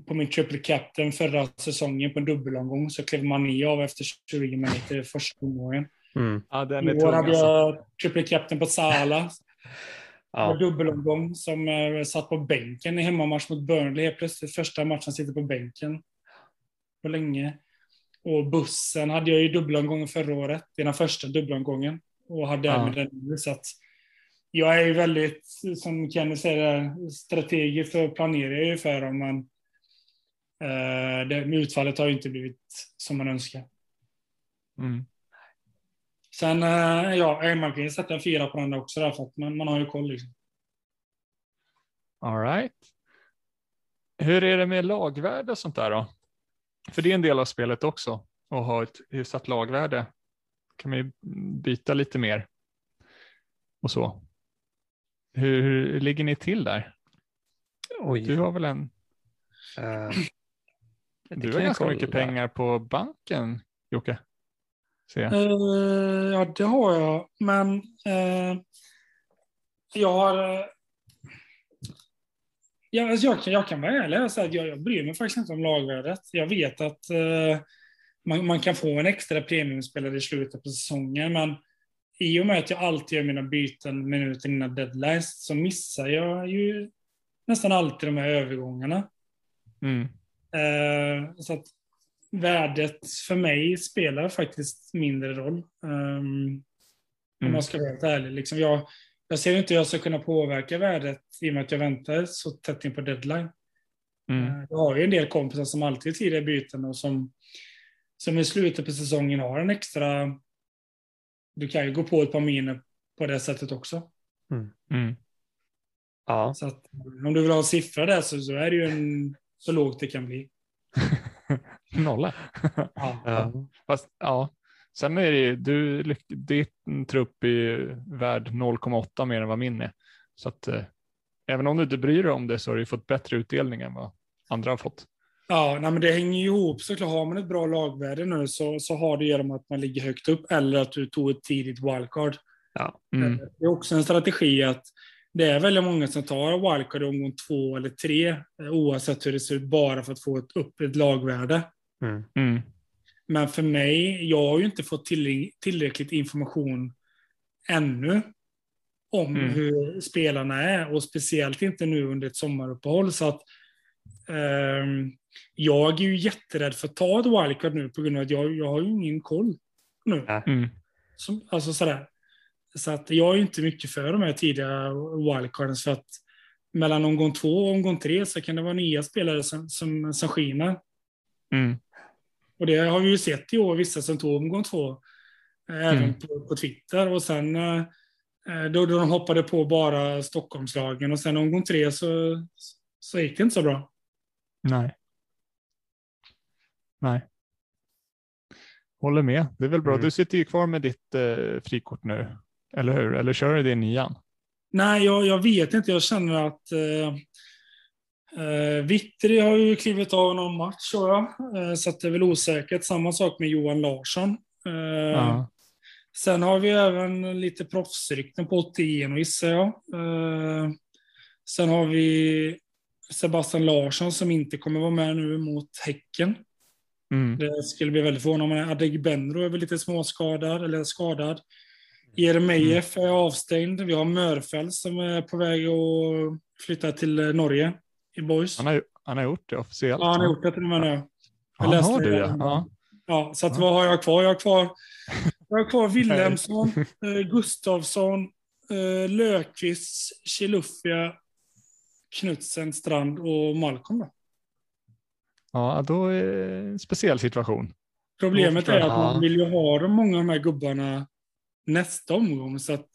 på min triple captain förra säsongen på en dubbelomgång så klev man ner av efter 20 minuter i första omgången. Mm. Ja, den I är år tung hade alltså. jag triple captain på Salah. Ja. Dubbelomgång som satt på bänken i hemmamatch mot Burnley. Helt plötsligt första matchen sitter på bänken. På länge. Och bussen hade jag ju dubbelomgången förra året. Är den första dubbelomgången. Och hade Ja. därmed den nu. Så att jag är ju väldigt, som Kenny säger, strategiskt så planerar jag ju för dem. Men eh, det, utfallet har ju inte blivit som man önskar. Mm. Sen, eh, ja, man kan ju sätta en fyra på den där också därför att man, man har ju koll liksom. All right. Hur är det med lagvärde och sånt där då? För det är en del av spelet också, att ha ett hyfsat lagvärde. kan man ju byta lite mer och så. Hur, hur ligger ni till där? Oj. Du har väl en, det du har ganska mycket pengar på banken, Jocke. Eh, ja, det har jag. Men eh, jag har... Ja, alltså jag, kan- jag kan vara ärlig och säga att jag, jag bryr mig faktiskt inte om lagvärdet. Jag vet att eh, man, man kan få en extra premiumspelare i slutet på säsongen, men i och med att jag alltid gör mina byten minuter innan deadlines så missar jag ju nästan alltid de här övergångarna. Mm. Eh, så att värdet för mig spelar faktiskt mindre roll. Um, Om Mm. jag ska vara helt ärlig. Liksom jag, jag ser inte hur jag ska kunna påverka värdet i och med att jag väntar så tätt in på deadline. Mm. Eh, Jag har ju en del kompisar som alltid är tidiga byten och som, som i slutet på säsongen har en extra... Du kan ju gå på ett par miner på det sättet också. Mm. Ja, Så att, om du vill ha en siffra där så, så är det ju en, så lågt det kan bli. Nolla. Ja. ja. Fast ja, sen är det ju, du, din trupp är ju värd 0,8 mer än vad min är. Så att eh, även om du inte bryr dig om det så har du fått bättre utdelning än vad andra har fått. Ja, nej, men det hänger ju ihop såklart. Har man ett bra lagvärde nu så, så har det med att man ligger högt upp eller att du tog ett tidigt wildcard. ja. Mm. Det är också en strategi att det är väldigt många som tar wildcard i omgång två eller tre, eh, oavsett hur det ser ut, bara för att få ett, upp ett lagvärde. Mm. Mm. Men för mig, jag har ju inte fått till, tillräckligt information ännu om Mm. hur spelarna är och speciellt inte nu under ett sommaruppehåll. Så att, ehm, jag är ju jätterädd för att ta ett wildcard nu på grund av att jag, jag har ju ingen koll nu. Mm. Som, alltså sådär. Så att jag är ju inte mycket för de här tidiga wildcarden för att mellan omgång två och omgång tre så kan det vara nya spelare som, som, som skiner. Mm. Och det har vi ju sett i år, vissa som tog omgång två. eh, Även Mm. på, på Twitter. Och sen eh, Eh, då, då de hoppade på bara Stockholmslagen och sen omgång tre så, så gick det inte så bra. Nej. Nej. Håller med. Det är väl bra. Mm. Du sitter ju kvar med ditt eh, frikort nu, eller hur? Eller kör du det i nian? Nej, jag, jag vet inte. Jag känner att eh, eh, Vittri har ju klivit av någon match, tror jag. Eh, så det är väl osäkert. Samma sak med Johan Larsson. Eh, Ja. Sen har vi även lite proffsrykten på 81 gissar jag. Eh, sen har vi Sebastian Larsson som inte kommer vara med nu mot Häcken. Mm. Det skulle bli väldigt förvånande. Adegbenro är väl lite småskadad, eller skadad. Jeremejeff är avstängd. Vi har Mörfält som är på väg att flytta till Norge i Boys. Han, har, han har gjort det officiellt. Ja, han har gjort det till och med nu. Ja, jag han har det det, ja. ja. Ja, så att Ja. vad har jag kvar? Jag har kvar, jag har kvar Wilhelmsson, eh, Gustavsson, eh, Löfqvist, Chilufya, Knutsen, Strand och Malcolm. Då. Ja, då är det en speciell situation. Problemet är att man vill ju ha de många av de här gubbarna nästa omgång. Så att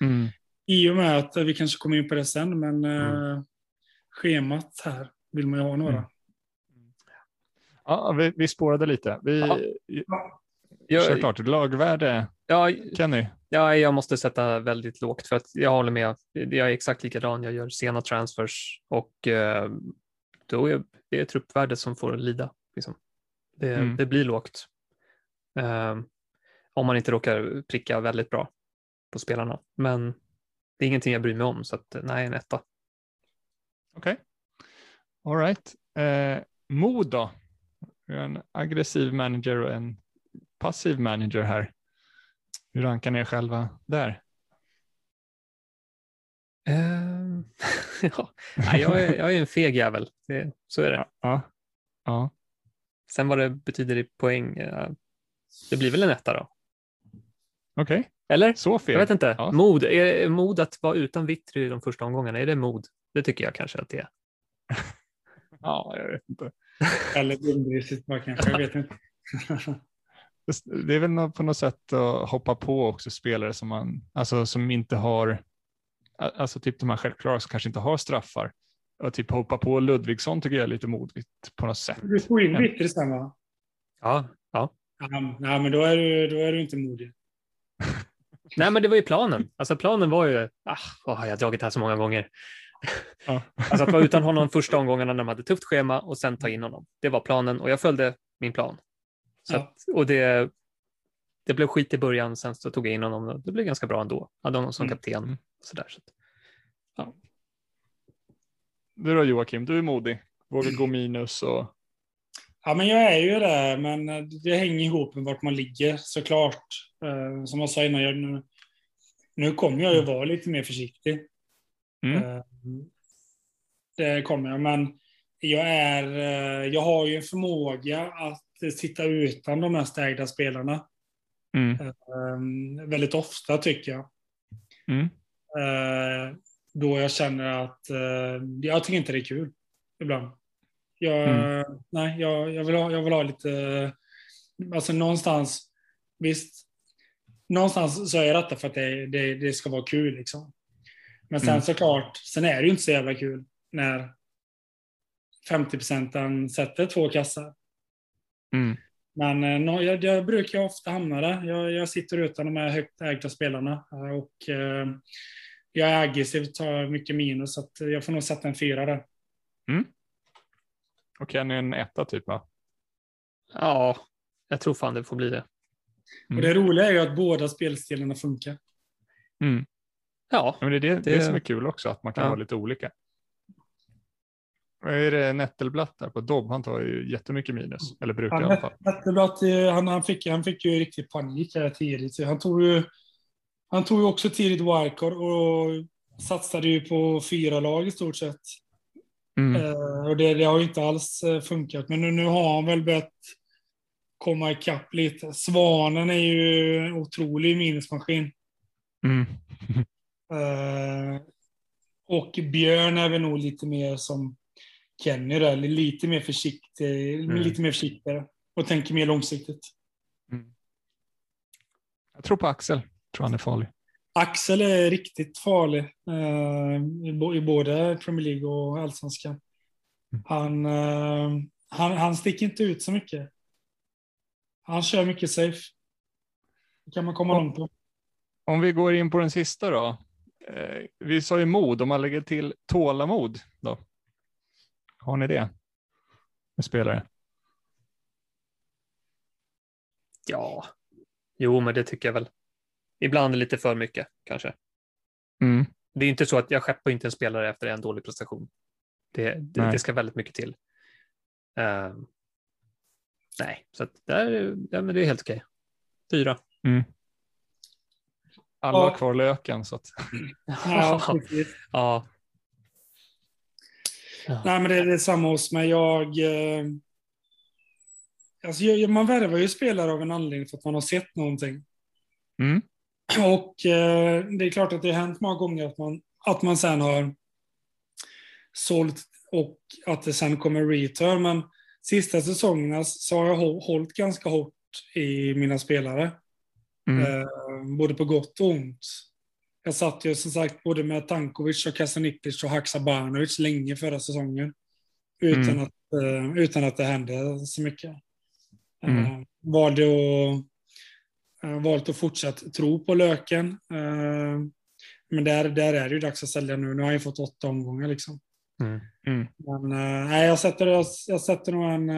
Mm. I och med att vi kanske kommer in på det sen, men Mm. eh, schemat här vill man ju ha några. Mm. Ja, vi, vi spårade lite. Vi Ja. kör klart. Lagvärde, ja, Kenny. ja, jag måste sätta väldigt lågt för att jag håller med. Jag är exakt likadan. Jag gör sena transfers och eh, då är det är truppvärdet som får lida. Liksom. Det, Mm. det blir lågt. Eh, om man inte råkar pricka väldigt bra på spelarna. Men det är ingenting jag bryr mig om, så att, nej, en etta. Okej. All right. Eh, Mo då? Vi har En aggressiv manager och en passiv manager här. Hur rankar ni er själva där? Eh, ja. nej, jag, är, jag är en feg jävel, det, så är det. Ja. Ja. Sen vad det betyder i poäng, eh, det blir väl en etta då? Okej, Eller? så fel. Jag vet inte. Ja. Mod, är mod att vara utan Vittry i de första omgångarna, är det mod? Det tycker jag kanske att det är. Ja, jag vet inte. Eller dumdristigt bara kanske, jag vet inte. Det är väl på något sätt att hoppa på också spelare som man, alltså som inte har, alltså typ de här självklara som kanske inte har straffar. Och typ hoppa på Ludvigsson tycker jag är lite modigt på något sätt. Du får in Vittry sen va? Ja, ja. Ja, nej, men då är du, då är du inte modig. Nej, men det var ju planen. Alltså planen var ju, ah, vad har jag dragit det här så många gånger? Ja. Alltså att vara utan honom första omgångarna när de hade tufft schema och sen ta in honom. Det var planen och jag följde min plan. Så Ja. att, och det, det blev skit i början, sen så tog jag in honom och det blev ganska bra ändå. Hade honom som Mm. kapten. Mm. Och sådär, så att, Du då Joakim, du är modig. Vågar gå minus och Ja, men jag är ju det, men det hänger ihop med vart man ligger såklart. Eh, Som jag sa innan, jag, nu, nu kommer jag ju vara lite mer försiktig. Mm. Eh, Det kommer jag, men jag, är, eh, jag har ju en förmåga att sitta utan de mest ägda spelarna. mm. Eh, Väldigt ofta tycker jag. Mm. Då jag känner att jag tycker inte det är kul ibland. Jag, Mm. nej, jag, jag, vill ha, jag vill ha lite, alltså någonstans, visst, någonstans så är detta för att det, det, det ska vara kul liksom. Men sen Mm. såklart, sen är det ju inte så jävla kul när 50 procenten sätter två kassar. Mm. Men eh, nå- jag, jag brukar ofta hamna där. Jag, jag sitter utan de här högt ägda spelarna. eh, Och eh, jag är aggressiv, tar mycket minus, så att jag får nog sätta en fyra där. Och Kenny en etta typ va? ja, jag tror fan det får bli det. Mm. Och det roliga är ju att båda spelstilarna funkar. Mm. Ja, Men det är det, det... Det- som är kul också, att man kan Ja. vara lite olika. Vad är det Nettelblatt där på Dobb? Han tar ju jättemycket minus, eller brukar i alla fall. Jättebra eh, han, han, fick, han fick ju riktigt panik här tidigt. Han, tog ju, han tog ju också tidigt wildcard och satsade ju på fyra lag i stort sett. Mm. Eh, och det, det har ju inte alls eh, funkat. Men nu, nu har han väl börjat komma ikapp lite. Svanen är ju en otrolig minusmaskin. Mm. Eh, och Björn är väl nog lite mer som Kenny där, lite mer försiktig, lite mer försiktigare och tänker mer långsiktigt. Jag tror på Axel, tror han är farlig. Axel är riktigt farlig eh, i, både Premier League och allsvenskan. Han, eh, han, han sticker inte ut så mycket. Han kör mycket safe. Det kan man komma långt på. Om vi går in på den sista då. Eh, vi sa ju mod, om man lägger till tålamod då. Har ni det? Med spelare? Ja, jo, men det tycker jag väl. Ibland lite för mycket kanske. Mm. Det är inte så att jag skeppar inte en spelare efter en dålig prestation. Det, det, det ska väldigt mycket till. Uh, nej, så att där, ja, men det är helt okej. Fyra. Mm. Alla Ja. har kvar löken så att. Ja, precis. ja. Nej, men det är, det samma hos mig. Jag, eh, alltså, jag, man värvar ju spelare av en anledning för att man har sett någonting. Mm. Och eh, det är klart att det har hänt många gånger att man, att man sen har sålt och att det sen kommer return. Men sista säsongerna så har jag hå- hållit ganska hårt i mina spelare. Mm. Eh, både på gott och ont. Jag satt ju som sagt både med Tankovic och Kasanic och Haksabanovic länge förra säsongen. Utan, Mm. att, eh, utan att det hände så mycket. Mm. Eh, valde att, eh, valt att fortsätta tro på löken. Men där, där är det ju dags att sälja nu. Nu har ju fått åtta omgångar liksom. Mm. Mm. Men nej, jag sätter, jag, jag sätter nog en,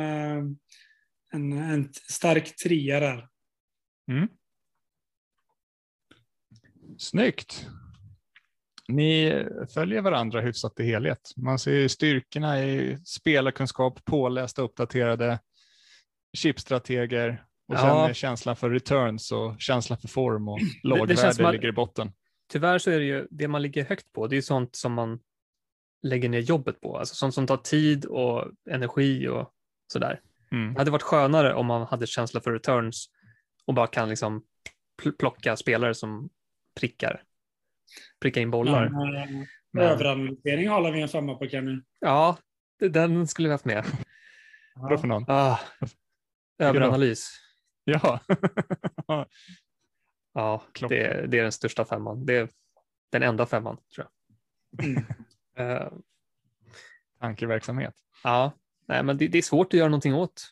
en, en stark trea där. Mm. Snyggt. Ni följer varandra hyfsat i helhet. Man ser styrkorna i spelarkunskap, pålästa, uppdaterade chipstrateger och Ja. sen känslan för returns och känslan för form och att- ligger i botten. Tyvärr så är det ju det man ligger högt på. Det är sånt som man lägger ner jobbet på. Alltså sånt som tar tid och energi och sådär. Mm. Det hade varit skönare om man hade känsla för returns och bara kan liksom pl- plocka spelare som prickar. Pricka in bollar. Men, eh, Men- Överanalysering håller vi en femma på Kenny. Ja, den skulle vi haft med. Bra för någon. Ah, överanalys. Ja. Ja, det, det är den största femman. Det är den enda femman, tror jag. Mm. Eh, Tankeverksamhet. ja, nej, men det, det är svårt att göra någonting åt.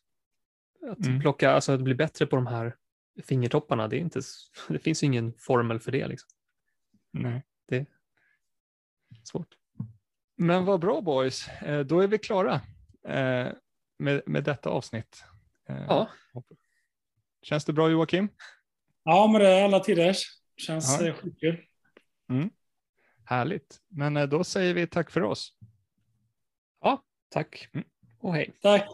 Att Mm. plocka, alltså att bli bättre på de här fingertopparna, det, är inte, det finns ju ingen formel för det. Liksom. Nej. Svårt. Men vad bra boys, Eh, då är vi klara eh, med, med detta avsnitt. Eh, Ja. Känns det bra Joakim? Ja, men det är alla tiders. Känns Ja. ja. skitkul. Härligt. Men då säger vi tack för oss. Tack Mm. och hej. Tack.